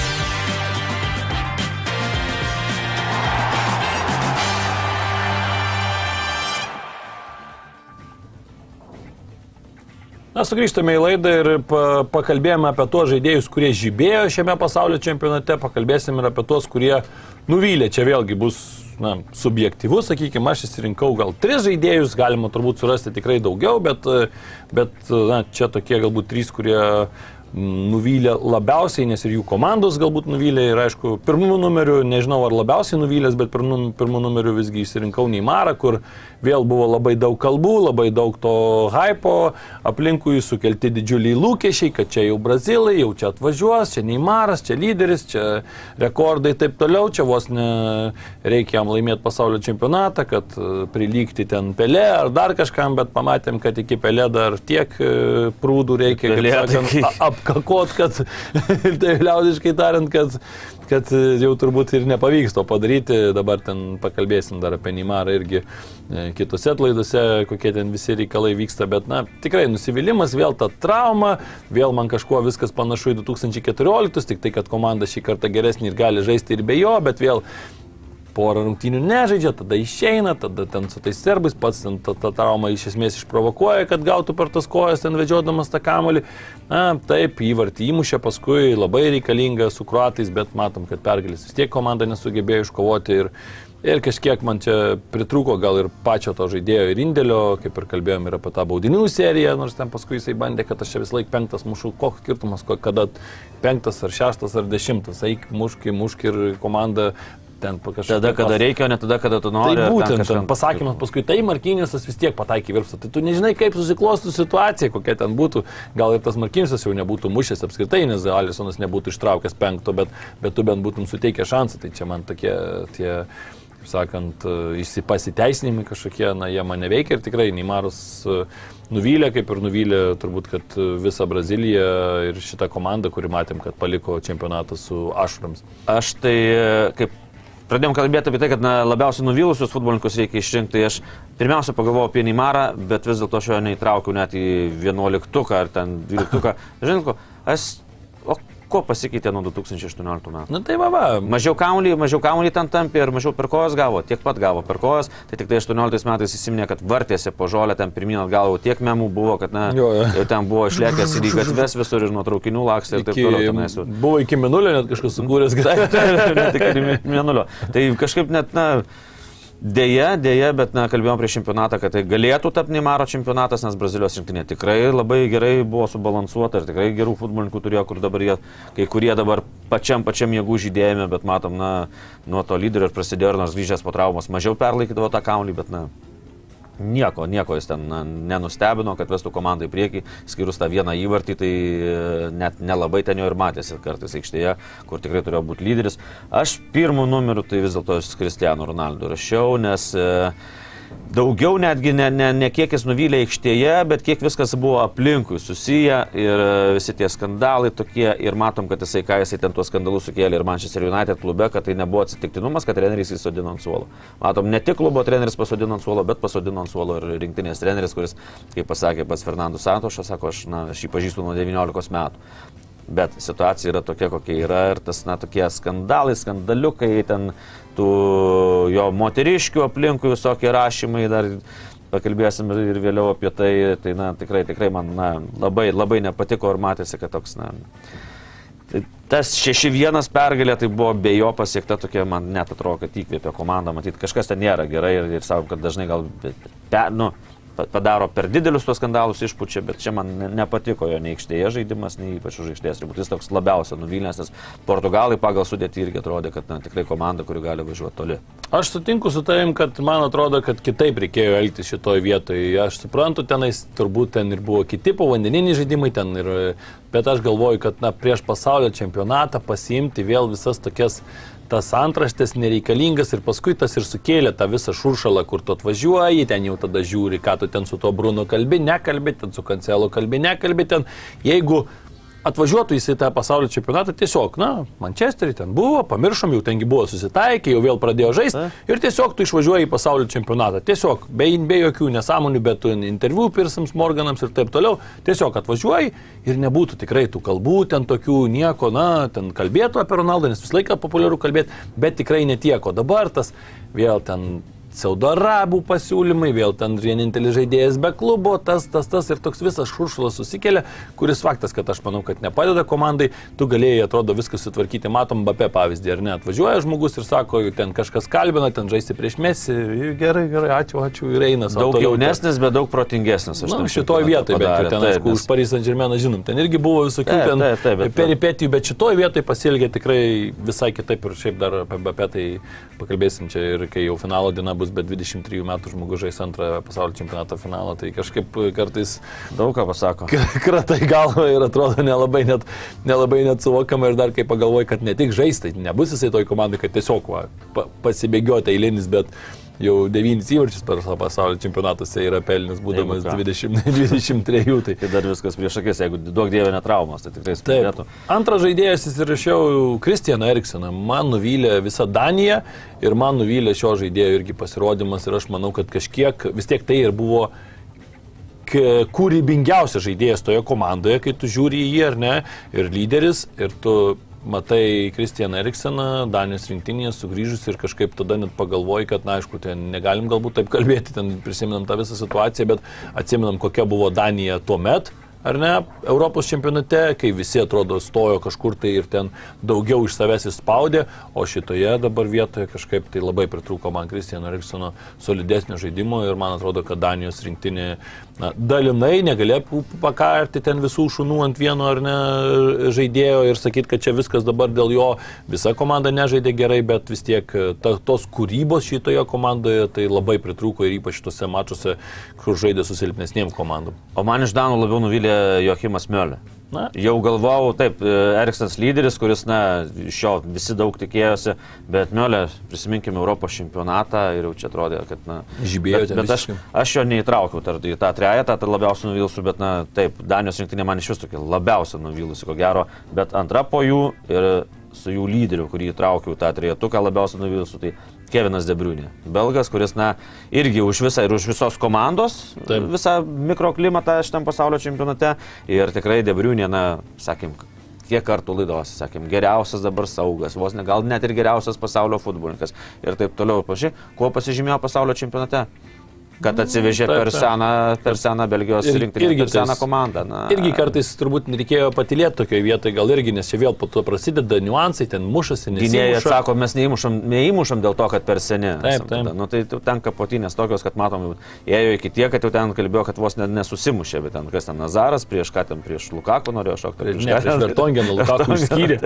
Na, sugrįžtame į laidą ir pa, pakalbėjome apie tuos žaidėjus, kurie žibėjo šiame pasaulio čempionate, pakalbėsim ir apie tuos, kurie nuvylė. Čia vėlgi bus na, subjektyvus, sakykime, aš įsirinkau gal tris žaidėjus, galima turbūt surasti tikrai daugiau, bet, bet na, čia tokie galbūt trys, kurie nuvylė labiausiai, nes ir jų komandos galbūt nuvylė ir aišku, pirmų numerių, nežinau ar labiausiai nuvylęs, bet pirmų, pirmų numerių visgi įsirinkau Neimarą, kur vėl buvo labai daug kalbų, labai daug to hypo, aplinkui sukelti didžiuliai lūkesčiai, kad čia jau brazilai, jau čia atvažiuos, čia Neimaras, čia lyderis, čia rekordai taip toliau, čia vos ne reikia jam laimėti pasaulio čempionatą, kad e, prilygti ten pelė ar dar kažkam, bet pamatėm, kad iki pelė dar tiek e, prūdų reikia, Pelė, sakant, tai- a- apkakot, kad, tai liaudiškai tariant, kad, kad jau turbūt ir nepavyks to padaryti. Dabar ten pakalbėsim dar apie Neimarą irgi e, kitose laidose, kokie ten visi reikalai vyksta, bet na, tikrai nusivylimas, vėl ta trauma, vėl man kažkuo viskas panašu į 2014, tik tai, kad komanda šį kartą geresnį ir gali žaisti ir be jo, bet vėl porą rungtynių nežaidžia, tada išeina, tada ten su tais serbais pats ten tą, tą traumą iš esmės išprovokuoja, kad gautų per tas kojas ten vedžiodamas tą kamolį. Na, taip, įvartį įmušė, paskui labai reikalinga su kruatais, bet matom, kad pergalės vis tiek komanda nesugebėjo iškovoti ir, ir kažkiek man čia pritrūko gal ir pačio to žaidėjo ir indėlio, kaip ir kalbėjom ir apie tą baudinių seriją, nors ten paskui jisai bandė, kad aš čia vis laik penktas mušu, koks skirtumas, kada penktas ar šeštas ar dešimtas, eik muški, muški ir komanda ten kažkokio. Tada, kada reikia, ne tada, kada tu nori. Tai būtent kažkam- pasakymas paskui, tai Markinėsas vis tiek pataikė virpsą. Tai tu nežinai, kaip susiklostų situacija, kokia ten būtų. Gal ir tas Markinėsas jau nebūtų mušęs apskritai, nes Alisonas nebūtų ištraukęs penkto, bet, bet tu bent būtum suteikę šansą. Tai čia man tokie tie, kaip sakant, pasiteisinimai kažkokie, na, jie mane veikia ir tikrai Neimaras e, nuvylė, kaip ir nuvylė turbūt, kad e, visą Braziliją ir šitą komandą, kuri matėm, kad paliko čempionatą su Ašrams. Aš tai, e, kaip pradėjom kalbėti apie tai, kad na, labiausiai nuvylusius futbolininkus reikia išrinkti, tai aš pirmiausia pagalvojau apie Neimarą, bet vis dėlto aš jo neįtraukiau net į 11 ar ten 12. Žinai, aš, o ko pasikeitė nuo 2018 metų? Na tai va, va. Mažiau kaunį, mažiau kaunį ten tampė ir mažiau per kojas gavo, tiek pat gavo per kojas, tai tik tai 18 metais įsiminė, kad vartėsi po žolę, ten pirmin atgal jau tiek memų buvo, kad na, Jo, jo. jau ten buvo išlėkęs į gatves visur ir nuo traukinių lakstė ir taip toliau. buvo iki minulio net kažkas sukūręs greitai. ne tik iki mėnulio. Tai kažkaip net, na, dėja, dėja, bet, na, kalbėjom prieš čempionatą, kad tai galėtų tapti Neimaro čempionatas, nes Brazilijos rinktinė tikrai labai gerai buvo subalansuota ir tikrai gerų futbolininkų turėjo, kur dabar jie, kai kurie dabar pačiam, pačiam jėgų žydėjime, bet matom, na, nuo to lyderio ir prasidėjo, nors grįžęs po traumos mažiau perlaikydavo tą kaunį, bet, na, Nieko, nieko jis ten nenustebino, kad vestų komandą į priekį, skirus tą vieną įvartį, tai e, net nelabai ten jo ir matėsi kartais aikštėje, kur tikrai turėjo būti lyderis. Aš pirmų numerių tai vis dėlto Cristiano Ronaldo rašiau, nes e, Daugiau netgi ne, ne, ne kiek jis nuvylė aikštėje, bet kiek viskas buvo aplinkui susiję ir e, visi tie skandalai tokie ir matom, kad jisai, ką jisai ten tuos skandalus sukėlė ir Manchester United klube, kad tai nebuvo atsitiktinumas, kad treneris įsodino ant suolo. Matom, ne tik klubo treneris pasodino ant suolo, bet pasodino ant suolo ir rinktinės treneris, kuris, kaip pasakė pats Fernandas Santošas, sako, aš, na, aš jį pažįstu nuo 19 metų. Bet situacija yra tokia, kokia yra ir tas, na, tokie skandalai, skandaliukai, ten tų jo moteriškių aplinkui visokie rašymai, dar pakalbėsim ir, vėliau apie tai, tai, na, tikrai, tikrai man, na, labai, labai nepatiko ir matėsi, kad toks, na, tai tas 6-1 pergalė, tai buvo be jo pasiekta tokia, man net atrodo, kad įkvėpė komandą, matyt, kažkas ten nėra gerai ir, ir savo, kad dažnai gal, pe, nu, padaro per didelius tos skandalus išpučia, bet čia man nepatiko jo nei aikštėje žaidimas, nei ypač už aikštės ribų. Jis toks labiausiai nuvylęs, nes Portugalai pagal sudėtį irgi atrodė, kad na, tikrai komanda, kuri gali važiuoti toli. Aš sutinku su tavim, kad man atrodo, kad kitaip reikėjo elgtis šitoje vietoje. Aš suprantu, tenais turbūt ten ir buvo kiti povandeniniai žaidimai, ten ir, bet aš galvoju, kad na, prieš pasaulio čempionatą pasiimti vėl visas tokias tas antraštės nereikalingas ir paskui tas ir sukėlė tą visą šuršalą, kur tu atvažiuoji, ten jau tada žiūri, ką tu ten su to Bruno kalbi, nekalbi, ten su Kancelo kalbi, nekalbi, ten. Jeigu atvažiuotų jis į tą pasaulio čempionatą tiesiog, na, Manchesterį ten buvo, pamiršom, jau tengi buvo susitaikę, jau vėl pradėjo žaisti ir tiesiog tu išvažiuoji į pasaulio čempionatą. Tiesiog, be, be jokių nesąmonių, bet interviu Pirsams, Morganams ir taip toliau, tiesiog atvažiuoji ir nebūtų tikrai tų kalbų, ten tokių nieko, na, ten kalbėtų apie Ronaldą, nes visą laiką populiaru kalbėti, bet tikrai netiek. O dabar tas vėl ten Saudo Arabų pasiūlymai, vėl ten vienintelis žaidėjas be klubo, tas, tas, tas ir toks visas šuršulas susikelia, kuris faktas, kad aš manau, kad nepadeda komandai, tu galėjai, atrodo, viską sutvarkyti, matom, Bape pavyzdį, ar ne, atvažiuoja žmogus ir sako, ten kažkas kalbina, ten žaisti prieš mesi, gerai, gerai, ačiū, ačiū ir eina. Daug jaunesnis, bet daug protingesnis. Na, šitoje vietoje, bet ten, aišku, už Paris Saint Germain, žinom, ten irgi buvo visokių taip, ten taip, taip, bet, peripetijų, bet šitoje vietoje pasielgė tikrai visai kitaip ir šiaip dar apie Bape tai pakalbėsim čia ir kai jau finalo diena bus, bet 23 metų žmogus žais antrą pasaulio čempionato finalą, tai kažkaip kartais daug ką pasako. Kratai galva ir atrodo nelabai net, nelabai net suvokama ir dar kai pagalvoji, kad ne tik žaisti, tai nebus jisai toj komandai, kad tiesiog va, pasibėgioti eilinis, bet jau devynis įvarčius per pasaulio čempionatuose yra pelnis, būdamas 20, 23. Tai. tai dar viskas prieš akis, jeigu daug dievė netraumas, tai tikrai spėtų. Antras žaidėjas įsirašiau Kristianą Erikseną. Man nuvylė visa Danija ir man nuvylė šio žaidėjo irgi pasirodymas ir aš manau, kad kažkiek vis tiek tai ir buvo kūrybingiausias žaidėjas toje komandoje, kai tu žiūri į jį ar ne, ir lyderis, ir tu matai Kristianą Erikseną, Danijos rinktinėje sugrįžus ir kažkaip tada net pagalvoji, kad, na, aišku, ten negalim galbūt taip kalbėti, ten prisiminam tą visą situaciją, bet atsiminam, kokia buvo Danija tuo metu ar ne, Europos čempionate, kai visi atrodo stojo kažkur tai ir ten daugiau iš savęs įspaudė, o šitoje dabar vietoje kažkaip tai labai pritrūko man Kristiano Eriksono solidesnio žaidimo ir man atrodo, kad Danijos rinktinė na, dalinai negalėjo pakarti ten visų šunų ant vieno ar ne žaidėjo ir sakyti, kad čia viskas dabar dėl jo, visa komanda nežaidė gerai, bet vis tiek ta, tos kūrybos šitoje komandoje tai labai pritrūko ir ypač tose mačiuose, kur žaidė su silpnesniem komandom. O man iš Danų labiau nuvylė Joachimas Miolė. Na. Jau galvojau, taip, Eriksas lyderis, kuris, na, iš jo visi daug tikėjosi, bet Miolė, prisiminkime Europos čempionatą ir jau čia atrodė, kad, na, žibėjo. Bet, bet aš, aš jo neįtraukiau tar, į tą trejetą, tai labiausiai nuvilsiu, bet, na, taip, Danijos rinktinė man iš vis tokia labiausiai nuvilusi, ko gero, bet antra po jų ir su jų lyderiu, kurį įtraukiau tą trejetuką labiausiai nuvilusiu, tai Kevinas Debriunė. Belgas, kuris, na, irgi už visą ir už visos komandos, Taip. visą mikroklimatą šitam pasaulio čempionate. Ir tikrai Debriunė, na, sakym, kiek kartų laidos, sakėm, geriausias dabar saugas, vos ne gal net ir geriausias pasaulio futbolininkas ir taip toliau. Pažiūrėk, kuo pasižymėjo pasaulio čempionate kad atsivežė taip, per, seną, per seną Belgijos ir, rinktinę, irgi per seną komandą. Na. Irgi kartais turbūt reikėjo patilėti tokioje vietoje, gal irgi, nes čia vėl po to prasideda niuansai, ten mušasi, nes... Gynėjai atsako, mes neįmušam, neįmušam dėl to, kad per seni. Taip, taip. Nu, tai ten kapotinės tokios, kad matom, ėjo iki tiek, kad jau ten kalbėjo, kad vos nesusimušė, bet ten kas ten Nazaras, prieš ką ten prieš Lukaku norėjo šokti. Prieš, ne, prieš Vertongeną Lukaku skyrė.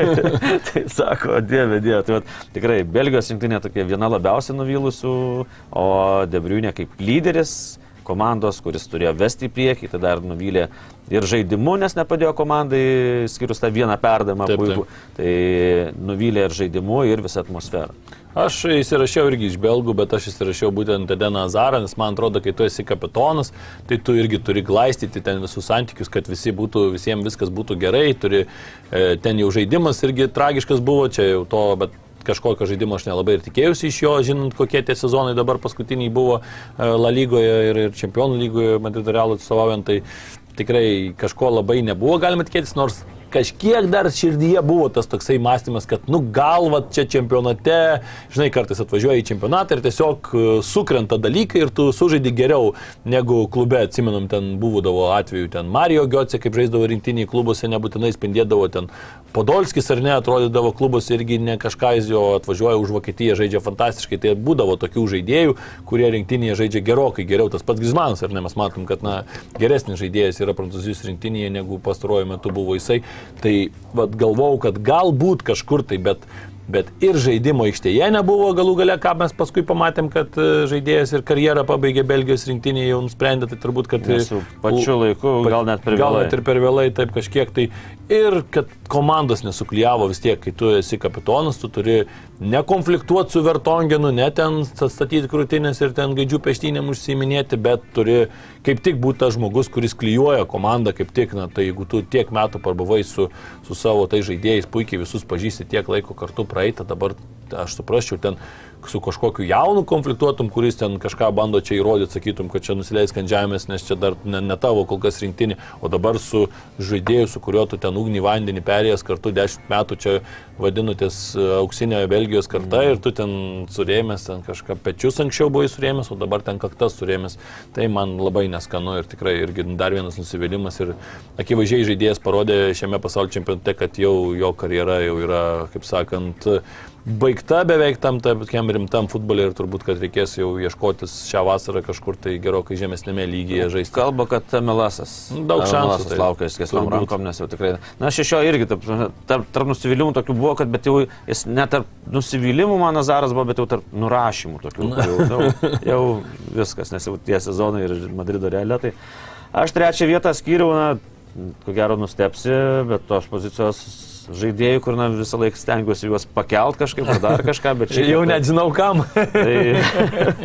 tai sako, dieve, dieve. Tai vat, tikrai, Belgijos rinktinė tokia viena labiausiai nuvylusių, o Debriunė Mourinho kaip lyderis, komandos, kuris turėjo vesti į priekį, tai dar nuvylė ir žaidimu, nes nepadėjo komandai, skirus tą vieną perdavimą puikų. Tai nuvylė ir žaidimu, ir visą atmosferą. Aš įsirašiau irgi iš belgų, bet aš įsirašiau būtent Edeną Azarą, nes man atrodo, kai tu esi kapitonas, tai tu irgi turi glaistyti ten visus santykius, kad visi būtų, visiems viskas būtų gerai, turi, e, ten jau žaidimas irgi tragiškas buvo, čia jau to, bet kažkokio žaidimo aš nelabai ir tikėjausi iš jo, žinant, kokie tie sezonai dabar paskutiniai buvo e, La lygoje ir, ir Čempionų lygoje Madrido Realų atstovaujant, tai tikrai kažko labai nebuvo galima tikėtis, nors kažkiek dar širdyje buvo tas toksai mąstymas, kad, nu, galva čia čempionate, žinai, kartais atvažiuoja į čempionatą ir tiesiog e, sukrenta dalykai ir tu sužaidi geriau negu klube, atsimenam, ten būdavo atveju, ten Mario Giotse, kaip žaisdavo rinktiniai klubuose, nebūtinai spindėdavo ten Podolskis ar ne, atrodydavo klubus irgi ne kažką jis jo atvažiuoja už Vokietiją, žaidžia fantastiškai, tai būdavo tokių žaidėjų, kurie rinktinėje žaidžia gerokai geriau. Tas pats Gizmanas, ar ne, mes matom, kad na, geresnis žaidėjas yra prancūzijos rinktinėje negu pastaruoju metu buvo jisai. Tai vad galvau, kad galbūt kažkur tai, bet Bet ir žaidimo aikštėje nebuvo galų gale, ką mes paskui pamatėm, kad e, žaidėjas ir karjerą pabaigė Belgijos rinktinėje, jau nusprendė, tai turbūt, kad... Su pačiu laiku, gal net per vėlai. Gal net ir per vėlai, taip kažkiek tai. Ir kad komandos nesuklyjavo vis tiek, kai tu esi kapitonas, tu turi nekonfliktuoti su Vertongenu, ne ten statyti krūtinės ir ten gaidžių peštynėm užsiminėti, bet turi kaip tik būti tas žmogus, kuris klyjuoja komandą, kaip tik, na, tai jeigu tu tiek metų parbuvai su, su savo tai žaidėjais, puikiai visus pažįsti tiek laiko kartu praeitą, dabar aš suprasčiau, ten su kažkokiu jaunu konfliktuotum, kuris ten kažką bando čia įrodyti, sakytum, kad čia nusileisk ant žemės, nes čia dar ne, ne tavo kol kas rinktinė, o dabar su žaidėju, su kuriuo tu ten ugnį vandenį perėjęs kartu dešimt metų čia vadinutės e, auksinė Belgijos karta ir tu ten surėmęs, ten kažką pečius anksčiau buvai surėmęs, o dabar ten kaktas surėmęs. Tai man labai neskanu ir tikrai irgi dar vienas nusivylimas ir akivaizdžiai žaidėjas parodė šiame pasaulio čempionate, kad jau jo karjera jau yra, kaip sakant, baigta beveik tam tokiam rimtam futbolė ir turbūt, kad reikės jau ieškotis šią vasarą kažkur tai gerokai žemesnėme lygyje žaisti. Kalba, kad Melasas. Daug šansų. Tai, laukia skesnom rankom, nes jau tikrai. Na, jo irgi tarp, tarp, tarp nusivylimų tokių buvo, kad bet jau jis net tarp nusivylimų man Nazaras buvo, bet jau tarp nurašymų tokių. Jau, jau, jau viskas, nes jau tie sezonai ir Madrido realė. Tai aš trečią vietą skyriau, na, ko gero nustepsi, bet tos pozicijos žaidėjų, kur na, visą laiką stengiuosi juos pakelt kažkaip ar dar kažką, bet čia... Jau net žinau kam. tai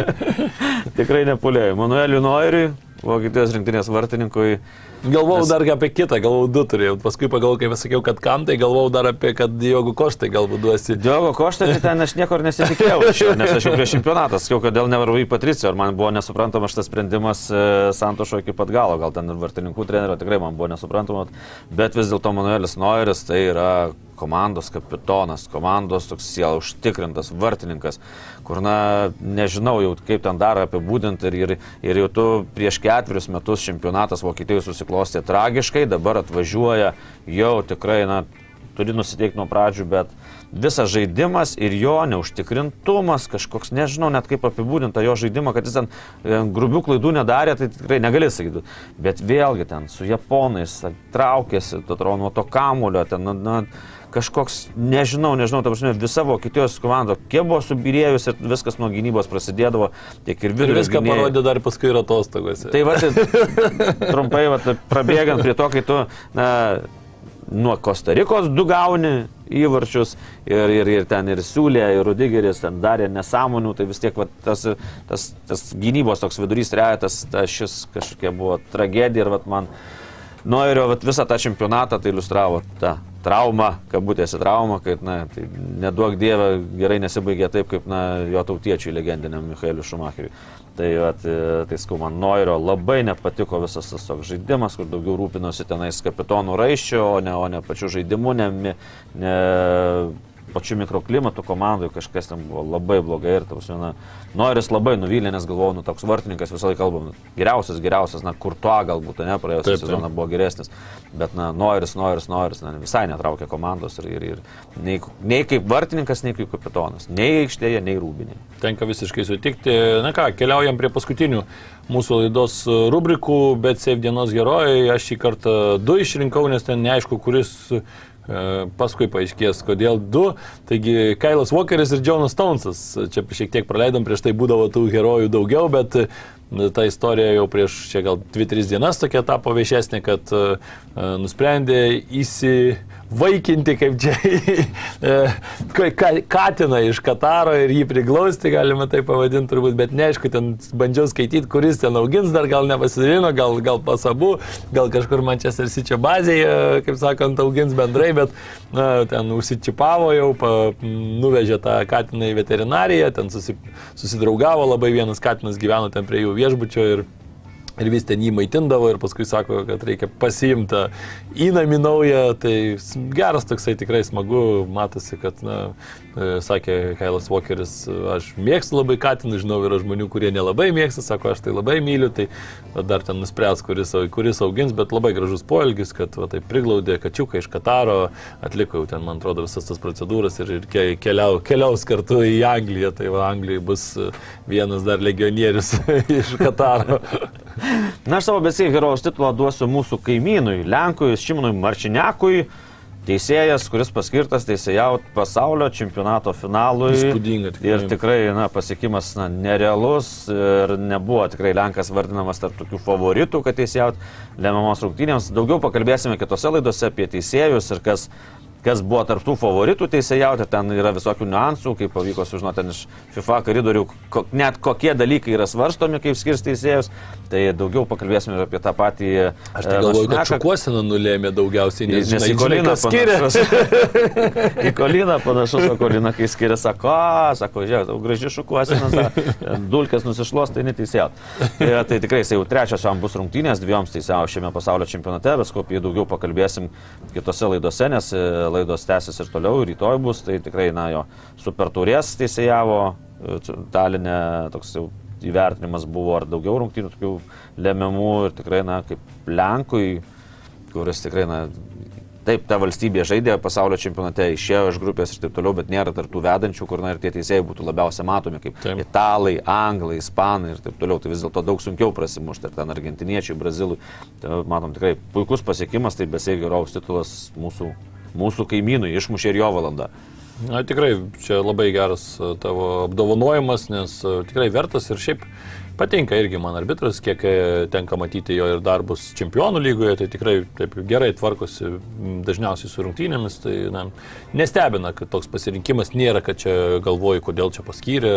tikrai nepulėjau. Manueliu Noiriui, Vokietijos rinktinės vartininkui, Galvojau Nes... dar apie kitą, galvojau du turėjau. Paskui pagalvojau, kai pasakiau, kad kam, tai galvojau dar apie, kad Diogo Koštai galbūt duosi. Diogo Koštai, tai ten aš niekur nesitikėjau, nes aš jau prieš čempionatą sakiau, kad dėl nevarovai Patricio, ir man buvo nesuprantamas šitas sprendimas e, Santošo iki pat galo, gal ten ir vartininkų trenerio tikrai man buvo nesuprantama, bet vis dėlto Manuelis Noiris tai yra komandos kapitonas, komandos toks siela užtikrintas vartininkas, kur, na, nežinau jau kaip ten dar apibūdinti ir, ir, ir jau tu prieš ketverius metus čempionatas Vokietijoje susiklostė tragiškai, dabar atvažiuoja jau tikrai, na, turi nusiteikti nuo pradžių, bet visas žaidimas ir jo neužtikrintumas, kažkoks, nežinau net kaip apibūdinta jo žaidimą, kad jis ten e, grubių klaidų nedarė, tai tikrai negali sakyti. Bet vėlgi ten su japonais traukėsi, atrodo, nuo to kamulio, ten, na, na kažkoks, nežinau, nežinau, ta prasme, visa Vokietijos komanda, kiek buvo subirėjus ir viskas nuo gynybos prasidėdavo, tiek ir vidurio. Ir viską gynėjai. parodė dar paskui ir atostogose. Tai va, tai, trumpai, va, prabėgant prie to, kai tu, na, nuo Kostarikos du gauni įvarčius ir, ir, ir ten ir siūlė, ir Rudigeris ten darė nesąmonių, tai vis tiek va, tas, tas, tas gynybos toks vidurys retas, ta šis kažkokia buvo tragedija ir va, man Noirio visą tą čempionatą tai iliustravo tą trauma, kabutėse trauma, kad, na, tai neduok Dievą gerai nesibaigė taip, kaip, na, jo tautiečiui legendiniam Michaeliu Šumacheriui. Tai, at, tai skau, man Noirio labai nepatiko visas tas toks žaidimas, kur daugiau rūpinosi tenais kapitonų raiščio, o ne, o ne pačiu žaidimu, ne, ne pačiu mikroklimatu komandoje kažkas ten buvo labai blogai ir, tavus, na, Noris labai nuvylė, nes galvojau, nu, toks vartininkas visą laiką kalbam, geriausias, geriausias, na, kur tuo galbūt, ne, praėjusią sezoną buvo geresnis, bet, na, Noris, Noris, Noris, na, visai netraukė komandos ir, ir, ir nei, nei kaip vartininkas, nei kaip kapitonas, nei aikštėje, nei rūbinėje. Tenka visiškai sutikti. Na ką, keliaujam prie paskutinių mūsų laidos rubrikų, bet Save dienos herojai, aš šį kartą du išrinkau, nes ten neaišku, kuris paskui paaiškės, kodėl du. Taigi Kailas Walkeris ir Jonas Stonesas. Čia šiek tiek praleidom, prieš tai būdavo tų herojų daugiau, bet ta istorija jau prieš čia gal 2-3 dienas tokia tapo viešesnė, kad uh, nusprendė įsivaikinti kaip čia katiną iš Kataro ir jį priglausti, galima tai pavadinti turbūt, bet neaišku, ten bandžiau skaityti, kuris ten augins, dar gal nepasidalino, gal, gal pasabu, gal kažkur Manchester City bazėje, kaip sakant, augins bendrai, bet na, ten užsičipavo jau, pa, nuvežė tą katiną į veterinariją, ten susi, susidraugavo, labai vienas katinas gyveno ten prie jų viešbučio ir ir vis ten jį maitindavo ir paskui sako, kad reikia pasiimti įnami naują, tai geras toksai tikrai smagu, matosi, kad, na, e, sakė Kailas Walkeris, aš mėgstu labai katinų, žinau, yra žmonių, kurie nelabai mėgsta, sako, aš tai labai myliu, tai dar ten nuspręs, kuris, kuris augins, bet labai gražus poelgis, kad va, tai priglaudė kačiuką iš Kataro, atliko jau ten, man atrodo, visas tas procedūras ir, ir keliau, keliaus kartu į Angliją, tai va, Anglijai bus vienas dar legionierius iš Kataro. Na, aš savo besiai herojaus titulą duosiu mūsų kaimynui, Lenkui, Šimonui Marčiniakui. Teisėjas, kuris paskirtas teisėjaut pasaulio čempionato finalui. Įspūdinga tikrai. Ir tikrai na, pasiekimas na, nerealus ir nebuvo tikrai Lenkas vardinamas tarp tokių favoritų, kad teisėjaut lemiamos rungtynėms. Daugiau pakalbėsime kitose laidose apie teisėjus ir kas kas buvo tarptų favoritų teisėjauti, ten yra visokių niuansų, kaip pavyko sužinoti iš FIFA koridorių, ko, net kokie dalykai yra svarstomi, kaip skirs teisėjus. Tai daugiau pakalbėsime ir apie tą patį. Aš tai galvoju, kad Šukuosina nulėmė daugiausiai, nes, nes žinai, į Koliną skiriasi. į Koliną panašus, o Kolina, kai skiria, sako, sako, žiūrėk, tau graži Šukuosina, dulkės nusišlos, tai neteisėjot. Tai, tai tikrai jis jau trečios jam bus rungtynės, dviejoms teisėjau šiame pasaulio čempionate, bet kopijai daugiau pakalbėsim kitose laidose, nes laidos tęsis ir toliau, rytoj bus, tai tikrai, na, jo super turės teisėjavo, Talinė toks jau įvertinimas buvo ar daugiau rungtynių tokių lemiamų ir tikrai, na, kaip Lenkui, kuris tikrai, na, taip, ta valstybė žaidė pasaulio čempionate, išėjo iš grupės ir taip toliau, bet nėra tartų vedančių, kur, na, ir tie teisėjai būtų labiausiai matomi, kaip taip. italai, anglai, ispanai ir taip toliau, tai vis dėlto daug sunkiau prasimušti, ir ten argentiniečiai, brazilai, tai matom tikrai puikus pasiekimas, tai besiai geros titulas mūsų mūsų kaimynui, išmušė ir jo valandą. Na tikrai, čia labai geras e, tavo apdovanojimas, nes e, tikrai vertas ir šiaip patinka irgi man arbitras, kiek e, tenka matyti jo ir darbus čempionų lygoje, tai tikrai taip gerai tvarkosi dažniausiai su rungtynėmis, tai na, nestebina, kad toks pasirinkimas nėra, kad čia galvoji, kodėl čia paskyrė,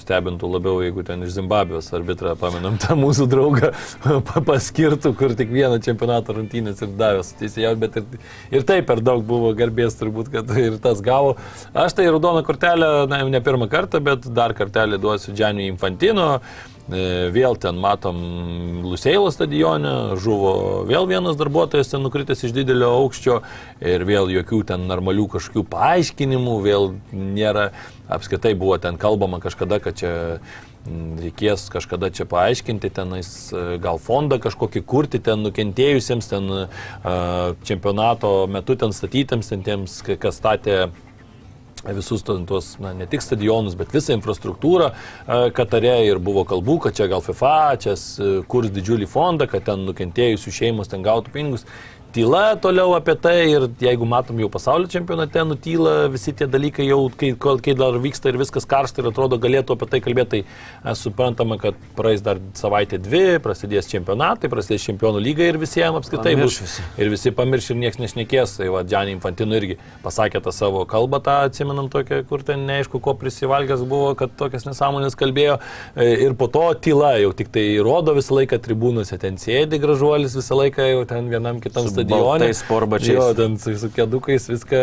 stebintų labiau, jeigu ten iš Zimbabvės arbitrą, pamenam, tą mūsų draugą paskirtų, kur tik vieną čempionato rungtynės ir davė su teisėjau, bet ir, ir taip per daug buvo garbės turbūt, kad ir tas gavo. Aš tai raudoną kortelę, na jau ne pirmą kartą, bet dar kartelį duosiu Džaniui Infantino. E, vėl ten matom Luseilo stadione, žuvo vėl vienas darbuotojas ten nukritęs iš didelio aukščio ir vėl jokių ten normalių kažkokių paaiškinimų, vėl nėra, apskritai buvo ten kalbama kažkada, kad čia reikės kažkada čia paaiškinti, tenais e, gal fondą kažkokį kurti ten nukentėjusiems, ten uh, čempionato metu ten statytiems, ten tiems, kas statė visus tuos, na, ne tik stadionus, bet visą infrastruktūrą Katare ir buvo kalbų, kad čia gal FIFA, čia kurs didžiulį fondą, kad ten nukentėjusių šeimos ten gautų pinigus tyla toliau apie tai ir jeigu matom jau pasaulio čempionate nutyla visi tie dalykai jau, kai, kai dar vyksta ir viskas karšta ir atrodo galėtų apie tai kalbėti, tai suprantama, kad praeis dar savaitė dvi, prasidės čempionatai, prasidės čempionų lyga ir visiems apskritai bus. Visi. Ir visi pamirš ir niekas nešnekės. Tai va, Džanį Infantino irgi pasakė tą savo kalbą, tą atsimenam tokią, kur ten neaišku, ko prisivalgęs buvo, kad tokias nesąmonės kalbėjo. E, ir po to tyla jau tik tai rodo visą laiką tribūnose, ten sėdi gražuolis visą laiką jau ten vienam kitam stadionui stadione. Sporbačiais. Jo, ten su, su kedukais viską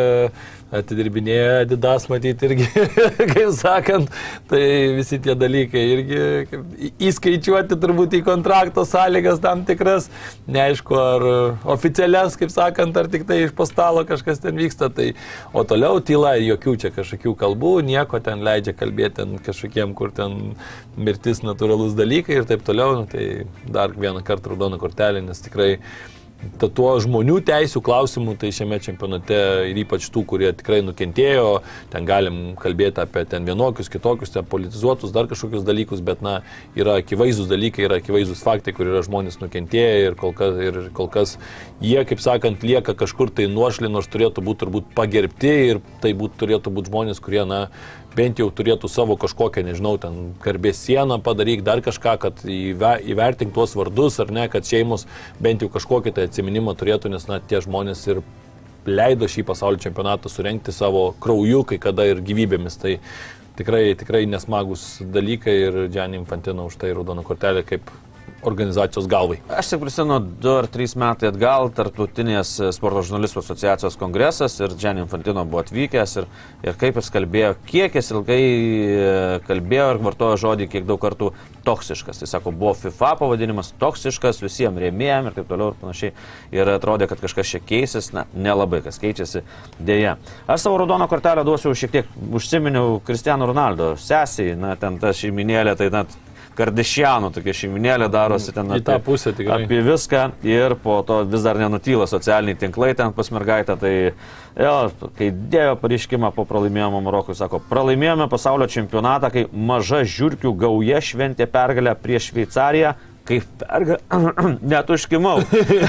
atidirbinėja Adidas, matyti irgi, kaip sakant, tai visi tie dalykai irgi įskaičiuoti turbūt į kontrakto sąlygas tam tikras, neaišku, ar oficialias, kaip sakant, ar tik tai iš postalo kažkas ten vyksta, tai o toliau tyla, jokių čia kažkokių kalbų, nieko ten leidžia kalbėti ten kažkokiem, kur ten mirtis natūralus dalykai ir taip toliau, nu, tai dar vieną kartą raudona kortelė, nes tikrai tuo žmonių teisų klausimu, tai šiame čempionate ir ypač tų, kurie tikrai nukentėjo, ten galim kalbėti apie ten vienokius, kitokius, ten politizuotus, dar kažkokius dalykus, bet na, yra akivaizdus dalykai, yra akivaizdus faktai, kur yra žmonės nukentėję ir kol kas, ir kol kas jie, kaip sakant, lieka kažkur tai nuošlį, nors turėtų būti turbūt pagerbti ir tai būt, turėtų būti žmonės, kurie, na, bent jau turėtų savo kažkokią, nežinau, ten garbės sieną padaryk, dar kažką, kad įve, įvertink tuos vardus ar ne, kad šeimos bent jau kažkokį tai atsiminimą turėtų, nes, na, tie žmonės ir leido šį pasaulio čempionatą surenkti savo krauju, kai kada ir gyvybėmis. Tai tikrai, tikrai nesmagus dalykai ir Džianį Infantino už tai raudoną kortelę kaip organizacijos galvai. Aš tik prisimenu 2 ar 3 metai atgal, tarptautinės sporto žurnalistų asociacijos kongresas ir Džan Infantino buvo atvykęs ir, ir kaip jis kalbėjo, kiek jis ilgai e, kalbėjo ir vartojo žodį, kiek daug kartų toksiškas. Tai sako, buvo FIFA pavadinimas toksiškas visiems rėmėjams ir taip toliau ir panašiai. Ir atrodė, kad kažkas čia keisis, na, nelabai kas keičiasi, dėja. Aš savo raudoną kortelę duosiu šiek tiek, užsiminiau Cristiano Ronaldo sesiai, na, ten ta šeiminėlė, tai net Kardešianų tokia šeiminėlė darosi ten tą pusę tikrai. apie viską ir po to vis dar nenutyla socialiniai tinklai ten pas mergaitę. Tai jo, kai dėjo pareiškimą po pralaimėjimo Marokui, sako, pralaimėjome pasaulio čempionatą, kai maža žiūrkių gauja šventė pergalę prieš Šveicariją, kaip pergalę, net užkimau.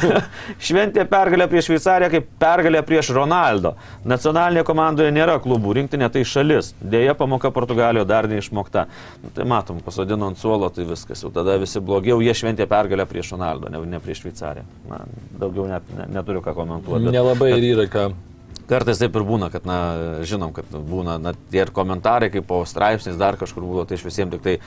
Šventė pergalę prieš Šveicariją kaip pergalę prieš Ronaldo. Nacionalinėje komandoje nėra klubų, rinktinė tai šalis. Deja, pamoka Portugalijoje dar neišmokta. Nu, tai matom, pasodino ant suolo, tai viskas. Jau tada visi blogiau, jie šventė pergalę prieš Ronaldo, ne, ne prieš Šveicariją. Na, daugiau net ne, neturiu ką komentuoti. bet- Nelabai ir yra ką. Kartais taip ir būna, kad, na, žinom, kad būna, na, tie ir komentarai, kaip po straipsniais dar kažkur buvo, tai iš visiems tik tai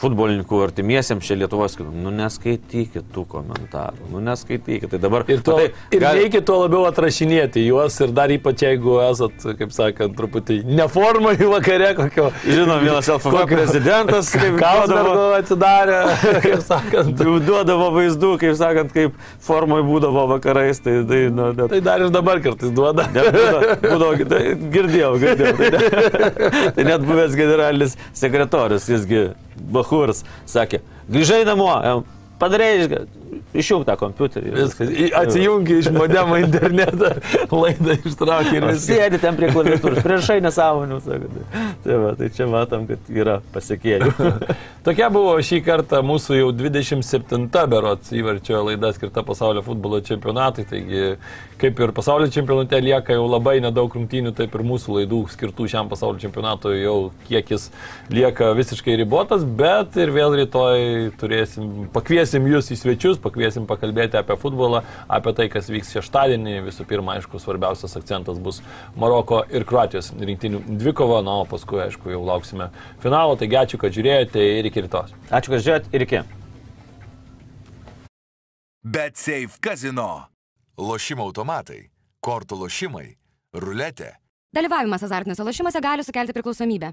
futbolininkų artimiesiems čia Lietuvos, nu neskaitykit tų komentarų, nu neskaitykit. Tai dabar Ir, to, matai, ir gal- reikia tuo labiau atrašinėti juos ir dar ypač jeigu esat, kaip sakant, truputį neformai vakare kokio. Žinom, vienas Kokio- prezidentas, kaip Kalsbergo duodavo, atsidarė, kaip sakant. duodavo vaizdų, kaip sakant, kaip formoj būdavo vakarais, tai, tai, nu, net, Tai dar ir dabar kartais duoda. net būdavo, būdavo, tai, girdėjau, girdėjau. Tai, net- tai net buvęs generalinis sekretorius, jisgi Bahurs, sakė, grįžai namo, em, padarai, išjung tą kompiuterį. Viskas. Atsijungi iš modemo internetą, laidą ištraukė ir viskas. Sėdi ten prie klaviatūros, priešai nesąmonių. Tai, tai, va, tai čia matom, kad yra pasiekėjų. Tokia buvo šį kartą mūsų jau 27 berots įvarčio laida skirta pasaulio futbolo čempionatui. Taigi, kaip ir pasaulio čempionate lieka jau labai nedaug rungtynių, taip ir mūsų laidų skirtų šiam pasaulio čempionatui jau kiekis lieka visiškai ribotas, bet ir vėl rytoj turėsim, pakviesim jūs į svečius, pakviesim pakalbėti apie futbolą, apie tai, kas vyks šeštadienį. Visų pirma, aišku, svarbiausias akcentas bus Maroko ir Kroatijos rinktinių dvikova, na, o paskui, aišku, jau lauksime finalo. Taigi ačiū, kad žiūrėjote ir iki rytos. Ačiū, kad žiūrėjot ir iki. Bet Safe Casino. Lošimo automatai, kortų lošimai, ruletė. Dalyvavimas azartiniuose lošimuose gali sukelti priklausomybę.